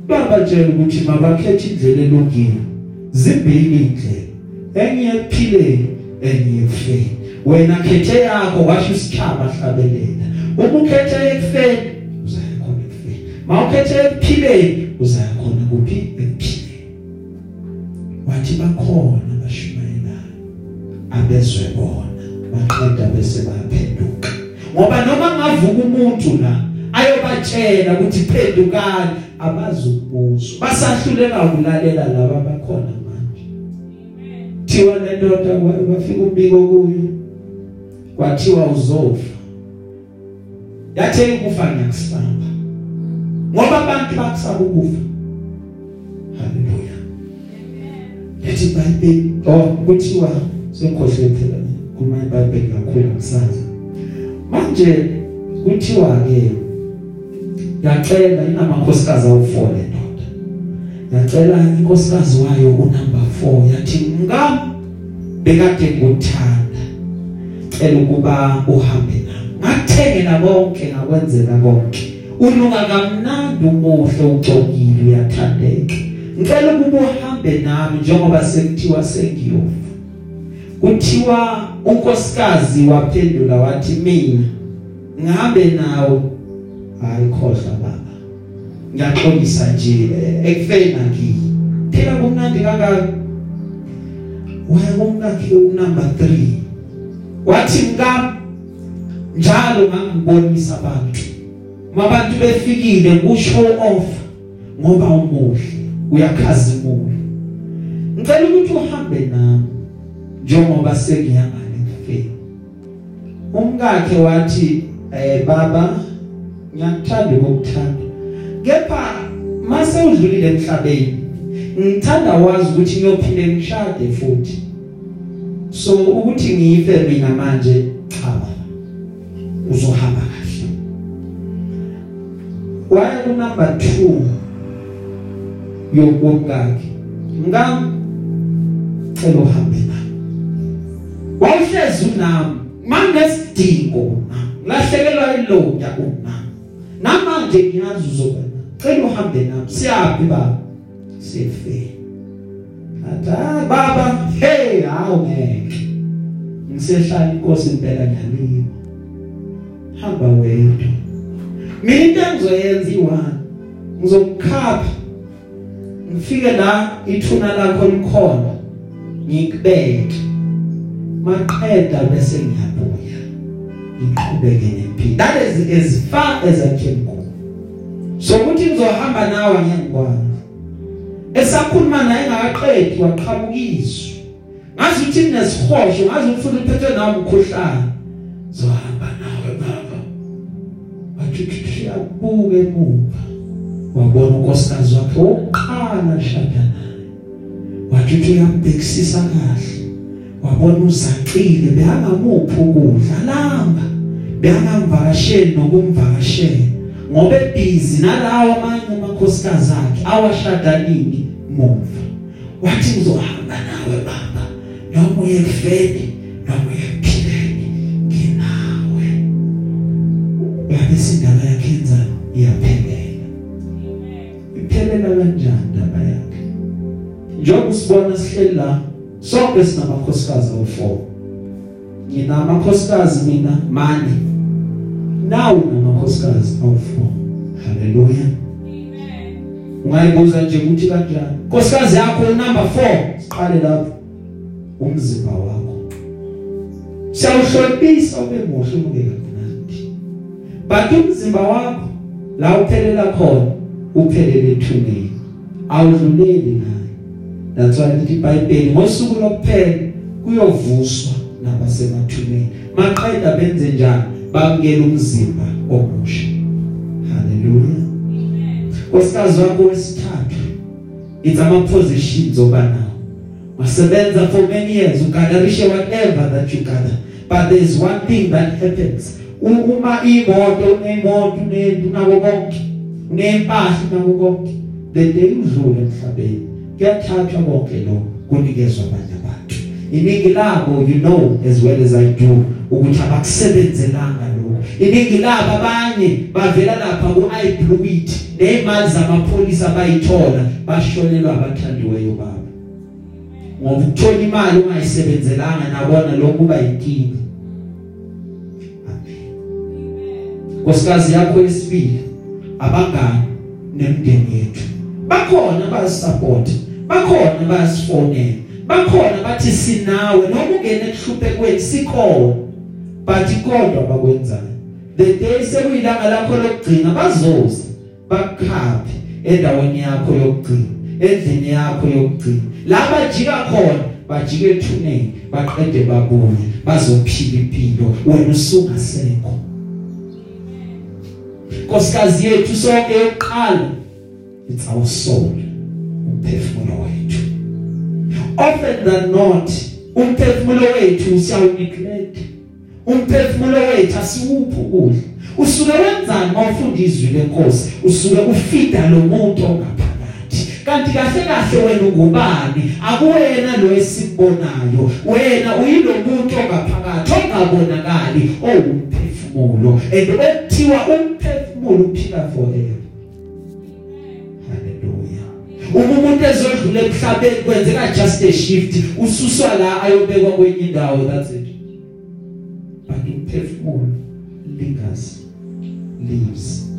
babatshela ukuthi mabakhethe indlela elungile zimbili indlela enye ephileni enye ekufeni. Wena khethe yakho washo isikhaba hlabelela. Uma ukhethe ekufeni uzaya khona ekufeni. Mawukhethe ekuphileni uzaya khona kuphi ekuphileni wathi bakhona abashumayelayo abezwe bona baqeda bese baphenduka. Ngoba noma ngavuka umuntu la ayobatshela ukuthi phendukani abazukubuzwa basahluleka ukulalela laba bakhona manje. Thiwa lendoda bafika umbiko kuyo kwathiwa uzofa. Yathi ukufa ngiyakusamba ngoba abantu bakusaba ukufa. Haleluya yathi bible. Oh kuthiwa sekhohle phela kuma bible kakhulu ngisazi manje kuthiwa ke yacela inamakhosikazi awu4 le ndoda. Yacela inkosikazi wayo unumber 4 yathi ngam bekade nguthanda cela ukuba uhambe nami. Ngakuthengela konke ngakwenzela konke. Unuka kamnandi umuhle ucokile uyathandeka. Ngicela ukuba uhambe nami njengoba sekuthiwa sengiyofa kuthiwa unkosikazi waphendula wathi mina ngihambe nawe? Hayi khohla baba ngiyaxolisa nje ekufena ngiyi phela kumnandi kangaka? Wayengumkakhe unumber 3 wathi ngam njalo ngangibonisa abantu. Mabantu befikile kushow off ngoba umuhle uyakhazimula. Ngicela ukuthi uhambe nami njengoba sengiyangane kufeni umkakhe wathi eh baba ngiyakuthanda ukukuthanda kepha mase udlulile emhlabeni ngithanda wazi ukuthi ngiyophinde ngishade futhi. So ukuthi ngiyife mina manje cha uzohamba kahle. Waya ku number 2 yokunkakhe ngam cela uhambe nami wawuhlezi unami mangesidingo lahlekelwa iloya unami namanje ngiyazi uzoba cela uhambe nami siyaphi baba? Sefe athi ah baba hey hawu ngeke. Ngisehlala inkosi impela ngiyalima hamba wedwa. Mina into engizoyenza iwani? Ngizokukhapha? Ngifike la ithuna lakho likhona? Ngikubeke. Maqeda bese ngiyabuya. Ngiqhubeke nempilo that is as far as I can go. So ukuthi ngizohamba nawe ngiyangikwazi. Esakhuluma naye ngakaqedi waqhabukiswa ngazi ukuthi kunesihosho ngazi ukuthi futhi uphethwe nawe umkhuhlane zohamba nawe baba. Wathi siyabuke emuva. Wabona unkosikazi wakhe oqala shada naye wathi uyambhekisisa kahle. Wabona uzaqile beyangamuphi ukudla. Lamba beyangamvakasheli nokumvakashela. Ngoba ebhizi nalawo amanye amakhosikazi akhe awashadanini muva. Wathi ngizohamba nawe baba. Noma uye kufeni. Njengoba usibona sihleli la sonke sinamakhosikazi awu4 ngina amakhosikazi mina mani nawu namakhosikazi awu4 haleluya ungayibuza nje ukuthi kanjani? Nkosikazi yakho number 4 siqale lapho. Umzimba wakho. Siyawuhlonipha ube muhle ubukeka mnandi but umzimba wakho la uphelela khona uphelele ethuneni. Awudluleli naye that's why lithi iBhayibheli ngosuku lokuphela kuyovuswa nabasemathuneni. Maqeda benze njani? Bamkela umzimba omusha. Haleluya Nkosikazi wakho wesithathu it's ama positions obanawo wasebenza for many years ugadarishe whatever that you gather. But there's one thing that happens. Uma imoto unemoto unento nako konke unempahla nako konke the day udlule emhlabeni. Kuyathathwa konke lokho kunikezwa abanye abantu? Iningi labo you know as well as I do ukuthi abakusebenzelanga lokho iningi labo abanye bavela lapha ku iBlueit nemali zamapholisa bayithola bashonelwa abathandiweyo baba ngoba ukuthola imali ungayisebenzelanga nabona lokho kuba inkinga Nkosikazi yakho yesibili abangani nemndeni yethu. Bakhona bayasupport bakhona bayasifonela bakhona bathi sinawe noma ungene ekuhluphekweni sikhona but kodwa bakwenzayo. The day sekuyilanga lakho lokugcina bazoza bakhaphe endaweni yakho yokugcina endlini yakho yokugcina. La bajika khona bajike ethuneni baqede babuye bazophila impilo wena usungasekho. Nkosikazi yethu sonke yokuqala it's our soul. Umphefumulo wethu. Often than not umphefumulo wethu siyawuneglect umphefumulo wethu asiwuphi ukudla. Usuke wenzani mawufunda izwi lenkosi? Usuke ufida lo muntu ongaphakathi. Kanti kahle kahle wena ungubani? Akuwena lo esibonayo. Wena uyilo muntu ongaphakathi ongabonakali. Owumphefumulo and okuthiwa umphefumulo uphila forever. Uma umuntu ezodlula emhlabeni kwenzeka just a shift. Ususwa la ayobekwa kwenye indawo that's it. But umphefumulo lingers lives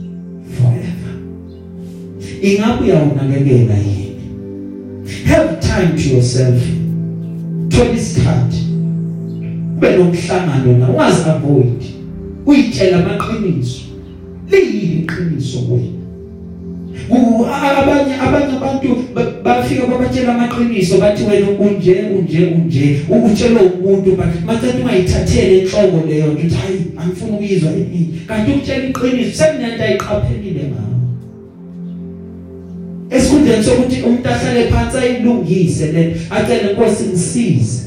forever. Ingabe uyawunakekela yini? Have time to yourself. Thola isikhathi. Ube nomhlangano na wazi avoid uyitshela amaqiniso. Liyini iqiniso wena abanye abanye abantu bafika babatshela amaqiniso bathi wena unje unje unje? Ukutshela umuntu but mathatha ungayithathele enhloko leyo nto hayi angifuni ukuyizwa ini kanti ukutshela iqiniso sekunento ayiqaphelile ngawo esikhundleni sokuthi umuntu ahlale phansi ayilungise le acele inkosi ngisize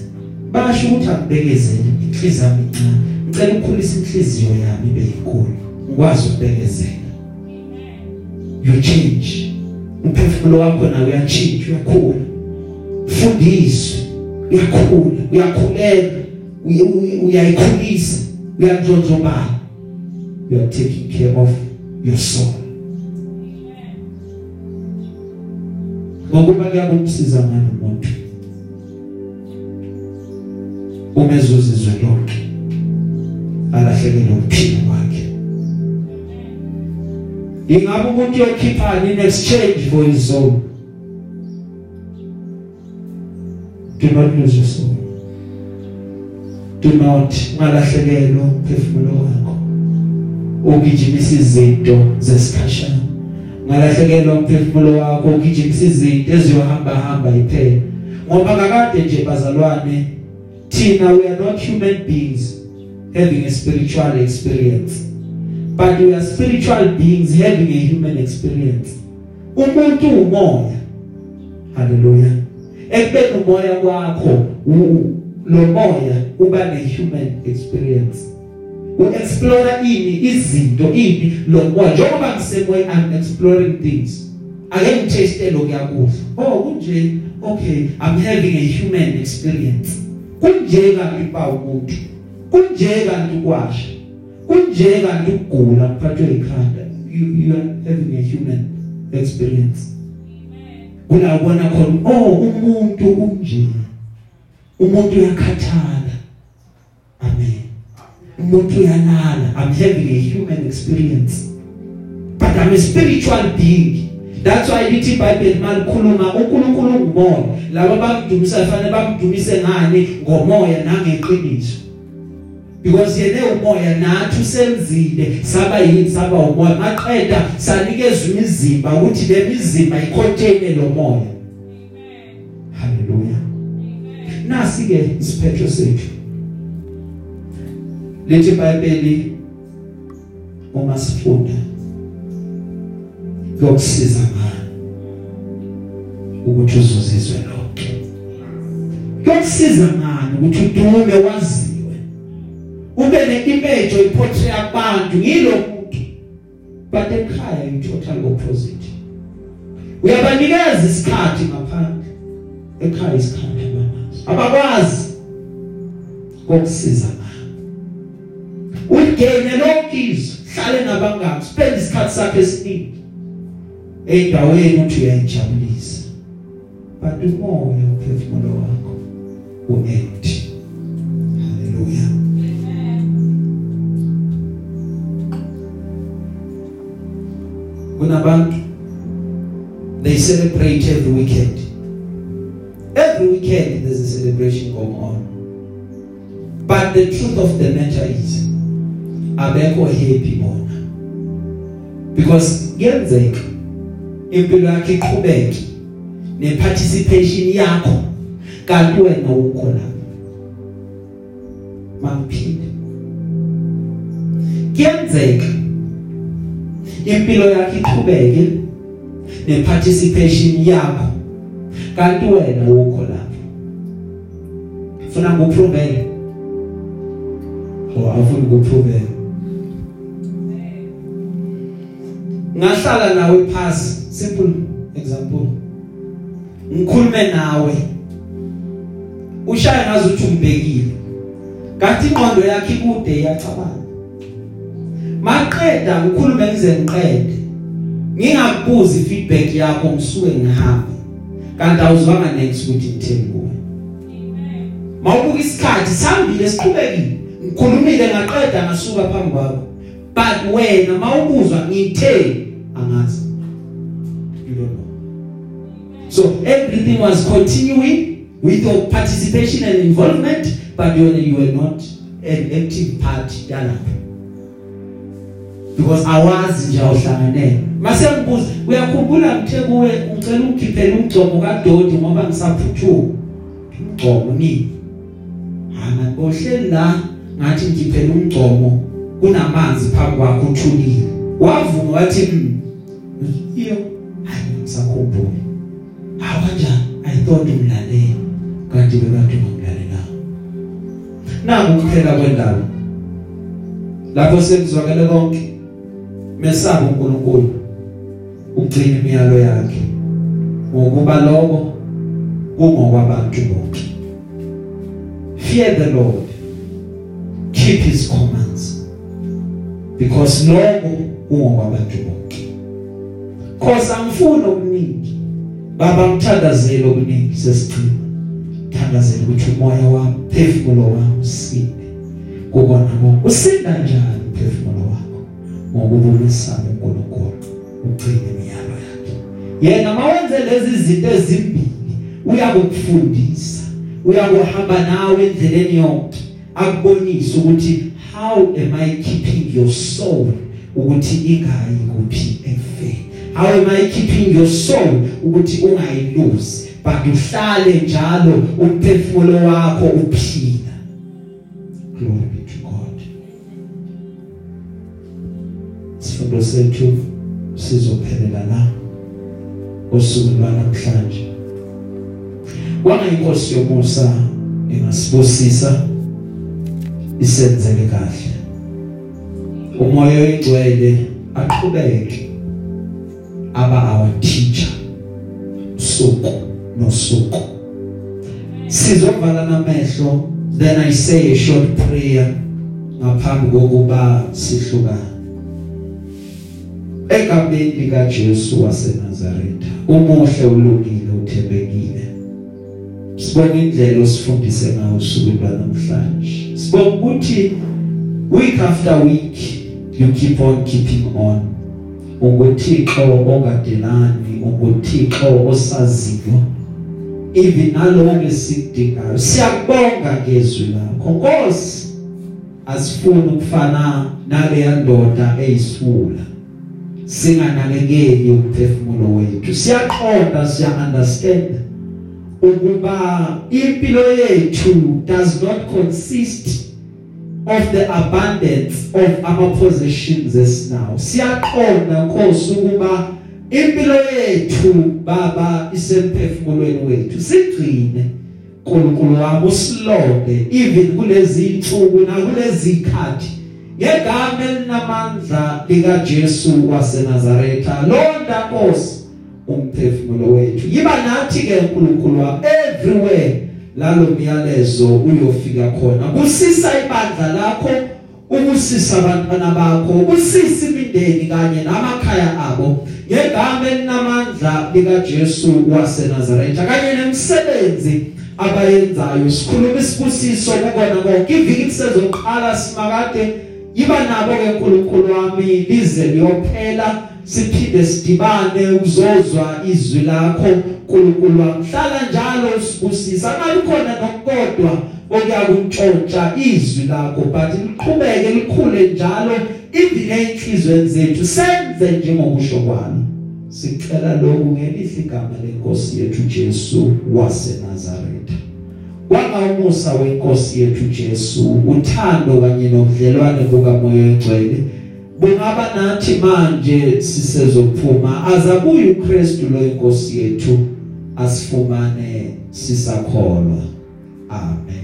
basho ukuthi akubekezele inhliziyo yami incane ngicela ukukhulisa inhliziyo yami ibe inkulu ngikwazi ukubekezela you change. Umphefumulo wakho nawe uyachange uyakhula. Fundiswe uyakhula uyakhuleka uyayikhulisa uyandlondlobala you are taking care of your soul. Ngokuba kuyakumsiza ngani umuntu? Uma ezuzizwe lonke alahlekelwe ukuphila kwakhe ingabe umuntu yokhiphani in exchange for his soul do not lose your soul. Do not ungalahlekelwa umphefumulo wakho. Ugijimisa izinto zesikhashana. Ungalahlekelwa umphefumulo wakho ugijimisa izinto eziyohamba hamba iphela. Ngoba kakade nje bazalwane thina we are not human beings having a spiritual experience. But we are spiritual beings having a human experience. Umuntu umoya. Haleluya ekubeni umoya wakho lo moya uba ne human experience. Uexplore ini izinto ini lo moya. Njengoba ngisemoya i'm exploring things. Ake ngiteste lokuyakudla oh kunje? Okay i'm having a human experience. Kunje kanti ba umuntu? Kunje kanti kwasha kunje kanti ukugula kuphathwe ikhanda. You, you are having a human experience. Kuna ubona khona oh umuntu unje umuntu uyakhathala. Amen. Umuntu uyalala. I'm having a human experience. But i'm a spiritual being. That's why lithi iBhayibheli malikhuluma uNkulunkulu ngumoya laba bamdumisa fanele bamdumise ngani? Ngomoya nangeqiniso. Because yena umoya nathi usenzile saba yini? Saba umoya. Maqeda sanikeza imizimba ukuthi le mizimba icontain lo moya. Haleluya nasi ke isiphetho sethu. Lethi iBhayibheli uma sifunda yokusiza ngani? Ukuthi uzuzizwe lonke yokusiza ngani? Ukuthi udume waziwe ube neimage oyiportray abantu yilo muntu but ekhaya you total opposite uyabanikeza isikhathi ngaphandle. Ekhaya isikhathi abanazo abakwazi kokusiza ngani ugene lokizwe hlale nabangani spend isikhathi sakhe esiningi. Endaweni uthi uyayijabulisa. But umoya uphefumulo wakho uempty kunabantu they celebrate every weekend. Every weekend there's a celebration going on. But the truth of the matter is abekho happy bona. Because kuyenzeka impilo yakhe iqhubeke neparticipation yakho kanti wena ukho lapho makuphinde kuyenzeka impilo yakhe iqhubeke neparticipation yakho. Kanti wena ukho lapho. Funa nguprovele oh afuna nguprovele ngahlala nawe phasi. Simple example. Ngikhulume nawe. Ushaya ngazi ukuthi umbekile kanti ingqondo yakhe kude iyacabanga. Maqeda ukukhuluma ngize ngiqede ngingakubuzi feedback yakho ngisuke ngihambe. Kanti awuzwanga next ukuthi ngithini kuwe mawubuka isikhathi sambile siqhubekile. Ngikhulumile ngaqeda ngasuka phambi kwakho. But wena mawubuzwa ngithe angazi. You don't know. So everything was continuing with your participation and involvement but you, you were not an active part yalapho because awazi nje awuhlanganele mase ngibuza uyakhumbula ngithe kuwe ngicela ukukhiphela umgcomo kaDodi ngoba ngisaphuthuma? Umgcomo ni hana bohleli la ngathi ngikhiphela umgcomo kunamanzi phambi kwakho uthulile. Wavuma wathi iyo hayi ngisakhumbula hawa kanjani? I thought umlalela kanti bekade ungimlalela nangu kuphela kwendaba lapho sekuzwakala konke. Mesaba uNkulunkulu ugcina imiyalo yakhe ngokuba lokho kungokwabantu bonke. Fear the lord. Keep his commands. Because lokho kungokwabantu bonke. Khosa ngifuna okuningi. Baba ngithandazele okuningi sesichima thandazele ukuthi umoya wami phefumulo wami usinde. Kubona konke usinda njani phefumulo wakho ngokubuyisana uNkulunkulu ugcine imiyalo yakhe. Yena mawenze lezi zinto ezimbili uyakufundisa uyakuhamba nawe endleleni yonke akubonise ukuthi how am i keeping your soul ukuthi ingayi kuphi efe how am i keeping your soul ukuthi ungayiluzi but uhlale njalo umphefumulo wakho uphila. Glory. Sifundo sethu sizophelela la osuku lwanamhlanje. Kwanga inkosi yomusa ingasibusisa isenzele kahle. Umoya oyingcwele aqhubeke aba our teacher suku nosuku. Sizovala namehlo then i say a short prayer ngaphambi kokuba sihlukane egameni lika Jesu waseNazaretha umuhle ulungile uthembekile. Sibonga indlela osifundise ngayo usuku lwanamhlanje. Sibonga ukuthi week after week you keep on keeping on. Unguthixo ongadelani unguthixo osaziyo. Even naloko esikudingayo siyakubonga ngezwi lakho. Nkosi asifuni ukufana naleya ndoda eyisifula singanakekeli umphefumulo wethu. Siyaqonda siya understand ukuba impilo yethu does not consist of the abundance of our possessions as now. Siyaqonda Nkosi ukuba impilo yethu baba isemphefumulweni wethu. Sigcine uNkulunkulu wami usilonde even kulezi insuku nakulezi ikhathi ngegama elinamandla lika Jesu waseNazaretha londa Nkosi umphefumulo wethu. Yiba nathi ke uNkulunkulu everywhere lalo myalezo uyofika khona. Kusisa ibandla lakho ukusisa abantwana bakho ukusisa imindeni kanye namakhaya abo. Ngegama elinamandla lika Jesu waseNazaretha kanye nemsebenzi abayenzayo. Sikhuluma isibusiso kubona konke. Iviki sezoqala simakade yiba nabo ke uNkulunkulu wami lize liyophela siphinde sidibane uzozwa izwi lakho. uNkulunkulu wami hlala njalo usibusisa ngalikhona nokukodwa okuyakuntshontsha izwi lakho. But liqhubeke likhule njalo indine enhlizweni zethu senze njengokusho kwalo sicela lokhu ngelihle igama lenkosi yethu Jesu waseNazaretha. Kwanga umusa wenkosi yethu Jesu uthando kanye nobudlelwane bukamoya oyingcwele bungaba nathi manje sisezophuma azabuye uKristu lo inkosi yethu asifumane sisakholwa. Amen.